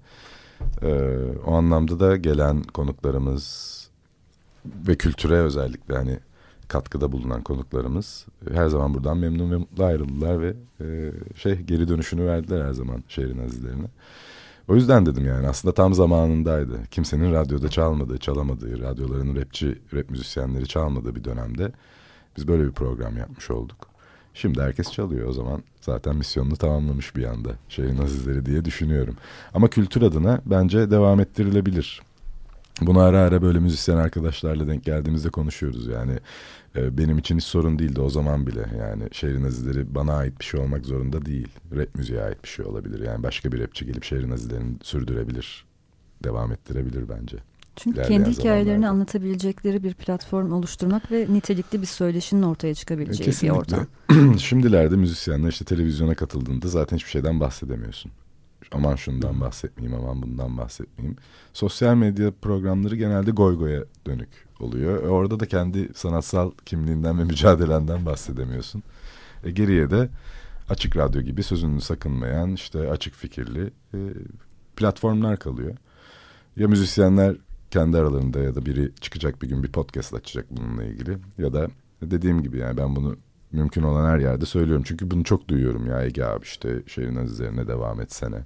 E, o anlamda da gelen konuklarımız ve kültüre özellikle hani katkıda bulunan konuklarımız e, her zaman buradan memnun ve mutlu ayrıldılar ve e, şey geri dönüşünü verdiler her zaman şehrin azizlerine. O yüzden dedim yani aslında tam zamanındaydı. Kimsenin radyoda çalmadığı, çalamadığı, radyoların rapçi, rap müzisyenleri çalmadığı bir dönemde biz böyle bir program yapmış olduk. Şimdi herkes çalıyor o zaman zaten misyonunu tamamlamış bir anda şehrin azizleri diye düşünüyorum. Ama kültür adına bence devam ettirilebilir. Bunu ara ara böyle müzisyen arkadaşlarla denk geldiğimizde konuşuyoruz yani. E, benim için hiç sorun değildi o zaman bile. Yani şehrin azizleri bana ait bir şey olmak zorunda değil. Rap müziğe ait bir şey olabilir. Yani başka bir rapçi gelip şehrin azizlerini sürdürebilir. Devam ettirebilir bence. Çünkü kendi hikayelerini zamanlarda. anlatabilecekleri bir platform oluşturmak ve nitelikli bir söyleşinin ortaya çıkabileceği Kesinlikle. bir ortam. <clears throat> Şimdilerde müzisyenler işte televizyona katıldığında zaten hiçbir şeyden bahsedemiyorsun. Aman şundan bahsetmeyeyim, aman bundan bahsetmeyeyim. Sosyal medya programları genelde goy goya dönük oluyor. E orada da kendi sanatsal kimliğinden ve <laughs> mücadelenden bahsedemiyorsun. E geriye de açık radyo gibi sözünü sakınmayan işte açık fikirli e, platformlar kalıyor. Ya müzisyenler kendi aralarında ya da biri çıkacak bir gün bir podcast açacak bununla ilgili ya da dediğim gibi yani ben bunu mümkün olan her yerde söylüyorum. Çünkü bunu çok duyuyorum ya Ege abi işte şehrin azizlerine devam etsene.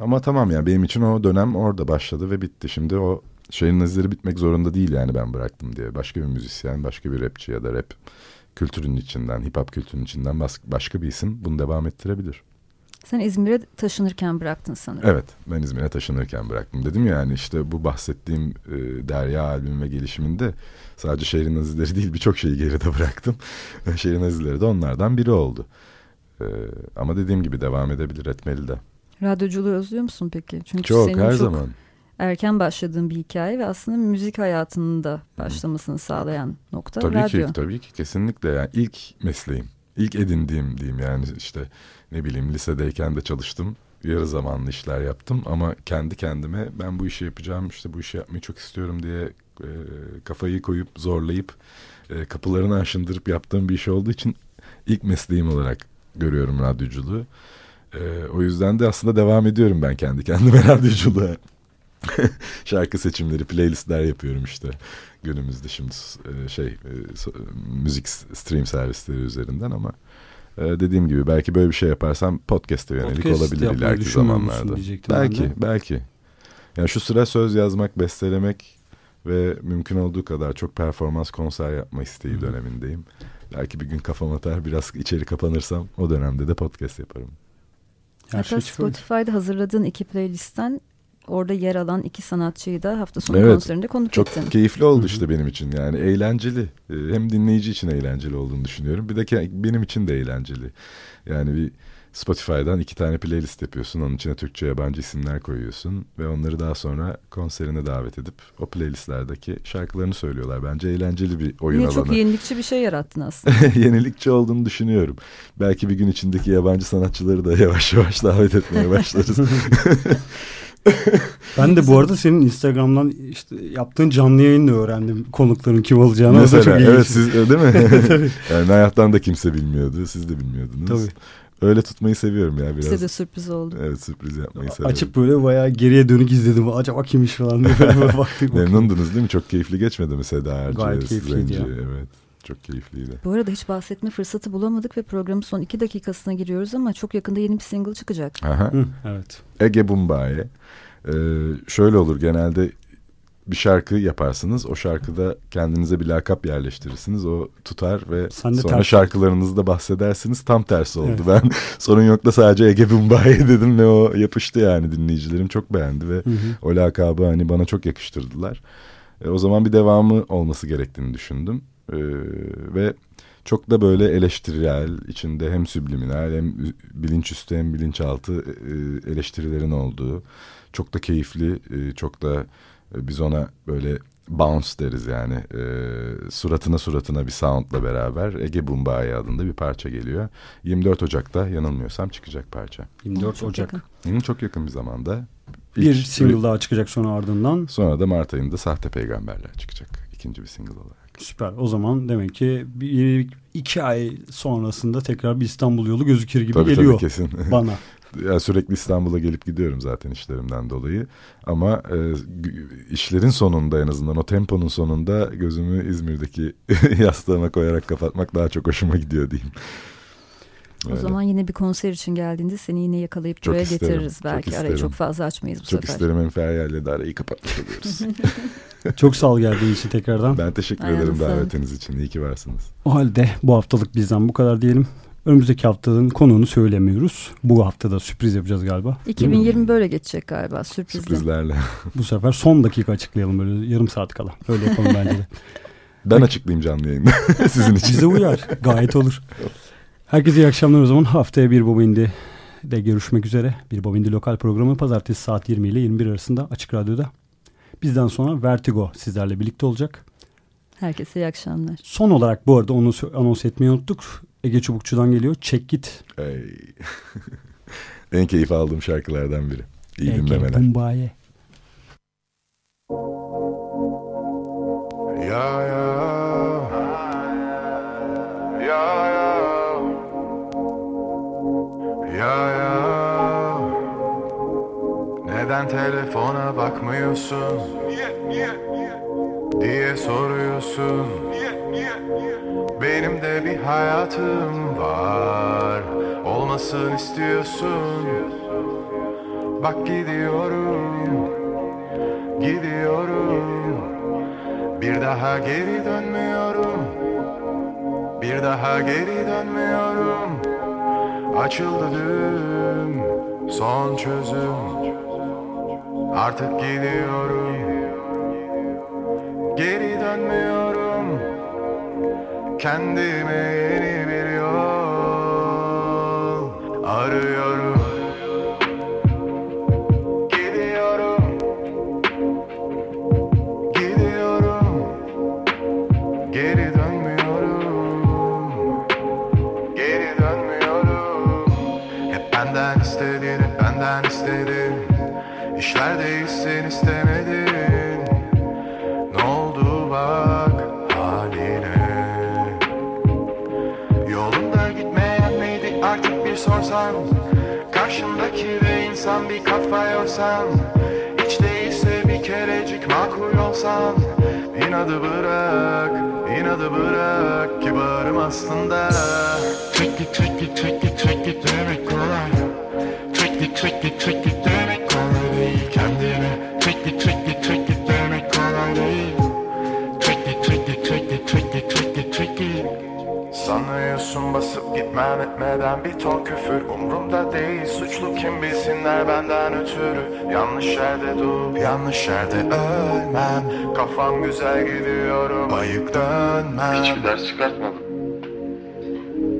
Ama tamam yani benim için o dönem orada başladı ve bitti. Şimdi o şehrin azizleri bitmek zorunda değil yani ben bıraktım diye. Başka bir müzisyen, başka bir rapçi ya da rap kültürünün içinden, hip hop kültürünün içinden başka bir isim bunu devam ettirebilir. Sen İzmir'e taşınırken bıraktın sanırım. Evet ben İzmir'e taşınırken bıraktım. Dedim ya yani işte bu bahsettiğim e, Derya albüm ve gelişiminde sadece şehrin azizleri değil birçok şeyi geride <laughs> bıraktım. şehrin azizleri de onlardan biri oldu. E, ama dediğim gibi devam edebilir etmeli de. Radyoculuğu özlüyor musun peki? Çünkü çok senin her çok zaman. erken başladığın bir hikaye ve aslında müzik hayatının da başlamasını sağlayan nokta tabii radyo. Ki, tabii ki kesinlikle yani ilk mesleğim. İlk edindiğim diyeyim yani işte ne bileyim lisedeyken de çalıştım. Yarı zamanlı işler yaptım ama kendi kendime ben bu işi yapacağım işte bu işi yapmayı çok istiyorum diye e, kafayı koyup zorlayıp e, kapılarını aşındırıp yaptığım bir iş olduğu için ilk mesleğim olarak görüyorum radyoculuğu. E, o yüzden de aslında devam ediyorum ben kendi kendime <laughs> radyoculuğa. <laughs> Şarkı seçimleri, playlistler yapıyorum işte günümüzde şimdi e, şey e, müzik stream servisleri üzerinden ama dediğim gibi belki böyle bir şey yaparsam podcast'e yönelik Podcast olabilir ileriki zamanlarda. Belki, belki. Yani şu sıra söz yazmak, bestelemek ve mümkün olduğu kadar çok performans konser yapma isteği Hı. dönemindeyim. Belki bir gün kafam atar biraz içeri kapanırsam o dönemde de podcast yaparım. Her Hatta şey Spotify'da hazırladığın iki playlistten orada yer alan iki sanatçıyı da hafta sonu evet, konserinde konuk çok ettin. Çok keyifli oldu işte benim için yani eğlenceli. Ee, hem dinleyici için eğlenceli olduğunu düşünüyorum. Bir de benim için de eğlenceli. Yani bir Spotify'dan iki tane playlist yapıyorsun. Onun içine Türkçe yabancı isimler koyuyorsun. Ve onları daha sonra konserine davet edip o playlistlerdeki şarkılarını söylüyorlar. Bence eğlenceli bir oyun Yine alanı. Çok yenilikçi bir şey yarattın aslında. <laughs> yenilikçi olduğunu düşünüyorum. Belki bir gün içindeki yabancı sanatçıları da yavaş yavaş davet etmeye başlarız. <laughs> <laughs> ben de bu arada senin Instagram'dan işte yaptığın canlı yayınla öğrendim konukların kim olacağını. Mesela çok evet siz değil mi? <laughs> Tabii. <laughs> yani hayattan da kimse bilmiyordu. Siz de bilmiyordunuz. Tabii. Öyle tutmayı seviyorum ya biraz. Size de sürpriz oldu. Evet sürpriz yapmayı seviyorum. Açıp böyle bayağı geriye dönük izledim. Acaba kimmiş falan diye böyle baktık. Memnundunuz değil mi? Çok keyifli geçmedi mi Seda Erci? Gayet keyifliydi ya. Evet. Çok keyifliydi. Bu arada hiç bahsetme fırsatı bulamadık ve programın son iki dakikasına giriyoruz ama çok yakında yeni bir single çıkacak. Aha. Hı, evet. Ege Bumbaye. Ee, şöyle olur genelde bir şarkı yaparsınız. O şarkıda kendinize bir lakap yerleştirirsiniz. O tutar ve Sen sonra ters- şarkılarınızda bahsedersiniz. Tam tersi oldu. Evet. Ben <laughs> sorun yok da sadece Ege Bumbaye dedim ve o yapıştı yani dinleyicilerim çok beğendi ve Hı hı. o lakabı hani bana çok yakıştırdılar. E, o zaman bir devamı olması gerektiğini düşündüm. E, ve çok da böyle eleştirel, içinde hem subliminal hem bilinçüstü hem bilinçaltı e, eleştirilerin olduğu, çok da keyifli, e, çok da e, biz ona böyle bounce deriz yani. E, suratına suratına bir soundla beraber Ege Bumbaye adında bir parça geliyor. 24 Ocak'ta yanılmıyorsam çıkacak parça. 24 Çok Ocak. yakın. Çok yakın bir zamanda. Bir İlk- single daha çıkacak sonra ardından. Sonra da Mart ayında Sahte Peygamberler çıkacak. ikinci bir single olarak. Süper. O zaman demek ki bir, iki ay sonrasında tekrar bir İstanbul yolu gözükür gibi Tabii geliyor tabii kesin. <laughs> bana. Ya sürekli İstanbul'a gelip gidiyorum zaten işlerimden dolayı. Ama e, işlerin sonunda en azından o temponun sonunda gözümü İzmir'deki <laughs> yastığıma koyarak kapatmak daha çok hoşuma gidiyor diyeyim. O Öyle. zaman yine bir konser için geldiğinde seni yine yakalayıp Çok buraya isterim, getiririz çok belki. Arayı isterim. çok fazla açmayız bu çok sefer. isterim hem Feryal'le de arayı kapatmış oluyoruz. <laughs> Çok sağ ol geldiğin için tekrardan. ben teşekkür Ayağınıza ederim davetiniz için. İyi ki varsınız. O halde bu haftalık bizden bu kadar diyelim. Önümüzdeki haftanın konuğunu söylemiyoruz. Bu haftada sürpriz yapacağız galiba. Değil mi? 2020 böyle geçecek galiba sürprizle. Sürprizlerle. <laughs> Bu sefer son dakika açıklayalım böyle yarım saat kala. Öyle yapalım bence de. Ben açıklayayım canlı yayında <laughs> sizin için. Bize uyar. Gayet olur. Herkese iyi akşamlar o zaman. Haftaya bir Bobindi de görüşmek üzere. Bir Bobindi lokal programı pazartesi saat 20 ile 21 arasında Açık Radyo'da. Bizden sonra Vertigo sizlerle birlikte olacak. Herkese iyi akşamlar. Son olarak bu arada onu anons etmeyi unuttuk. Ege Çubukçu'dan geliyor. Çek git. <laughs> En keyif aldığım şarkılardan biri. İyi Ege dinlemeler. Bumbaye. Ya Ya Ya ya. Neden telefona bakmıyorsun? Diye soruyorsun. Benim de bir hayatım var. Olmasın istiyorsun. Bak gidiyorum Gidiyorum. Bir daha geri dönmüyorum. Bir daha geri dönmüyorum Açıldı dün son çözüm. Artık gidiyorum. Geri dönmüyorum. Kendime yeni bir yol Arıyorum bir sorsan Karşındaki de insan bir kafa yorsan Hiç değilse bir kerecik makul olsan İnadı bırak, inadı bırak Kibarım aslında Çek it, çek it, çek it, çek it demek kolay Çek it, çek it, çek it demek kolay değil Kendine çek it, çek it, çek it demek kolay değil Çek it, çek it, çek it, çek it, çek it, çek it Sanıyorsun basıp gitmem etmeden bir ton küfür Umrumda değil suçlu kim bilsinler benden ötürü Yanlış yerde dur yanlış yerde ölmem Kafam güzel gidiyorum ayık dönmem Hiçbir ders çıkartmadım.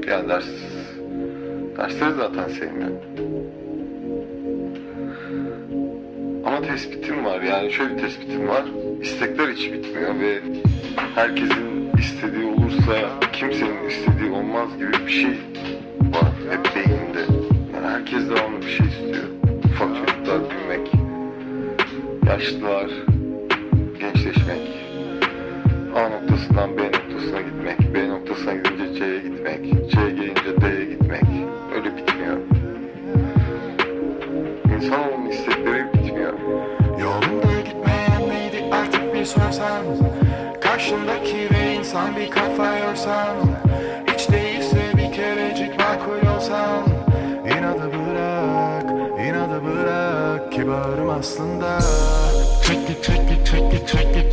Yani ders... Dersleri zaten sevmiyorum. Ama tespitim var yani şöyle bir tespitim var. İstekler hiç bitmiyor ve herkesin istediği olursa kimsenin istediği olmaz gibi bir şey hep beyimde. Yani herkes devamlı bir şey istiyor. Ufak çocuklar büyümek, yaşlılar gençleşmek, A noktasından B noktasına gitmek, B noktasına gidince C'ye gitmek, C'ye gelince D'ye gitmek. Öyle bitmiyor. İnsanoğlunun istekleri bitmiyor. Yolunda gitmeyen miydi artık bir sorsam Karşındaki bir insan bir kafa yorsam istiyorsan inadı bırak inadı bırak. Kibarım aslında. Çek it çek it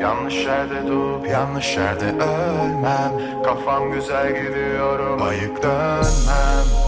Yanlış yerde durup yanlış yerde ölmem. Kafam güzel gidiyorum ayık dönmem.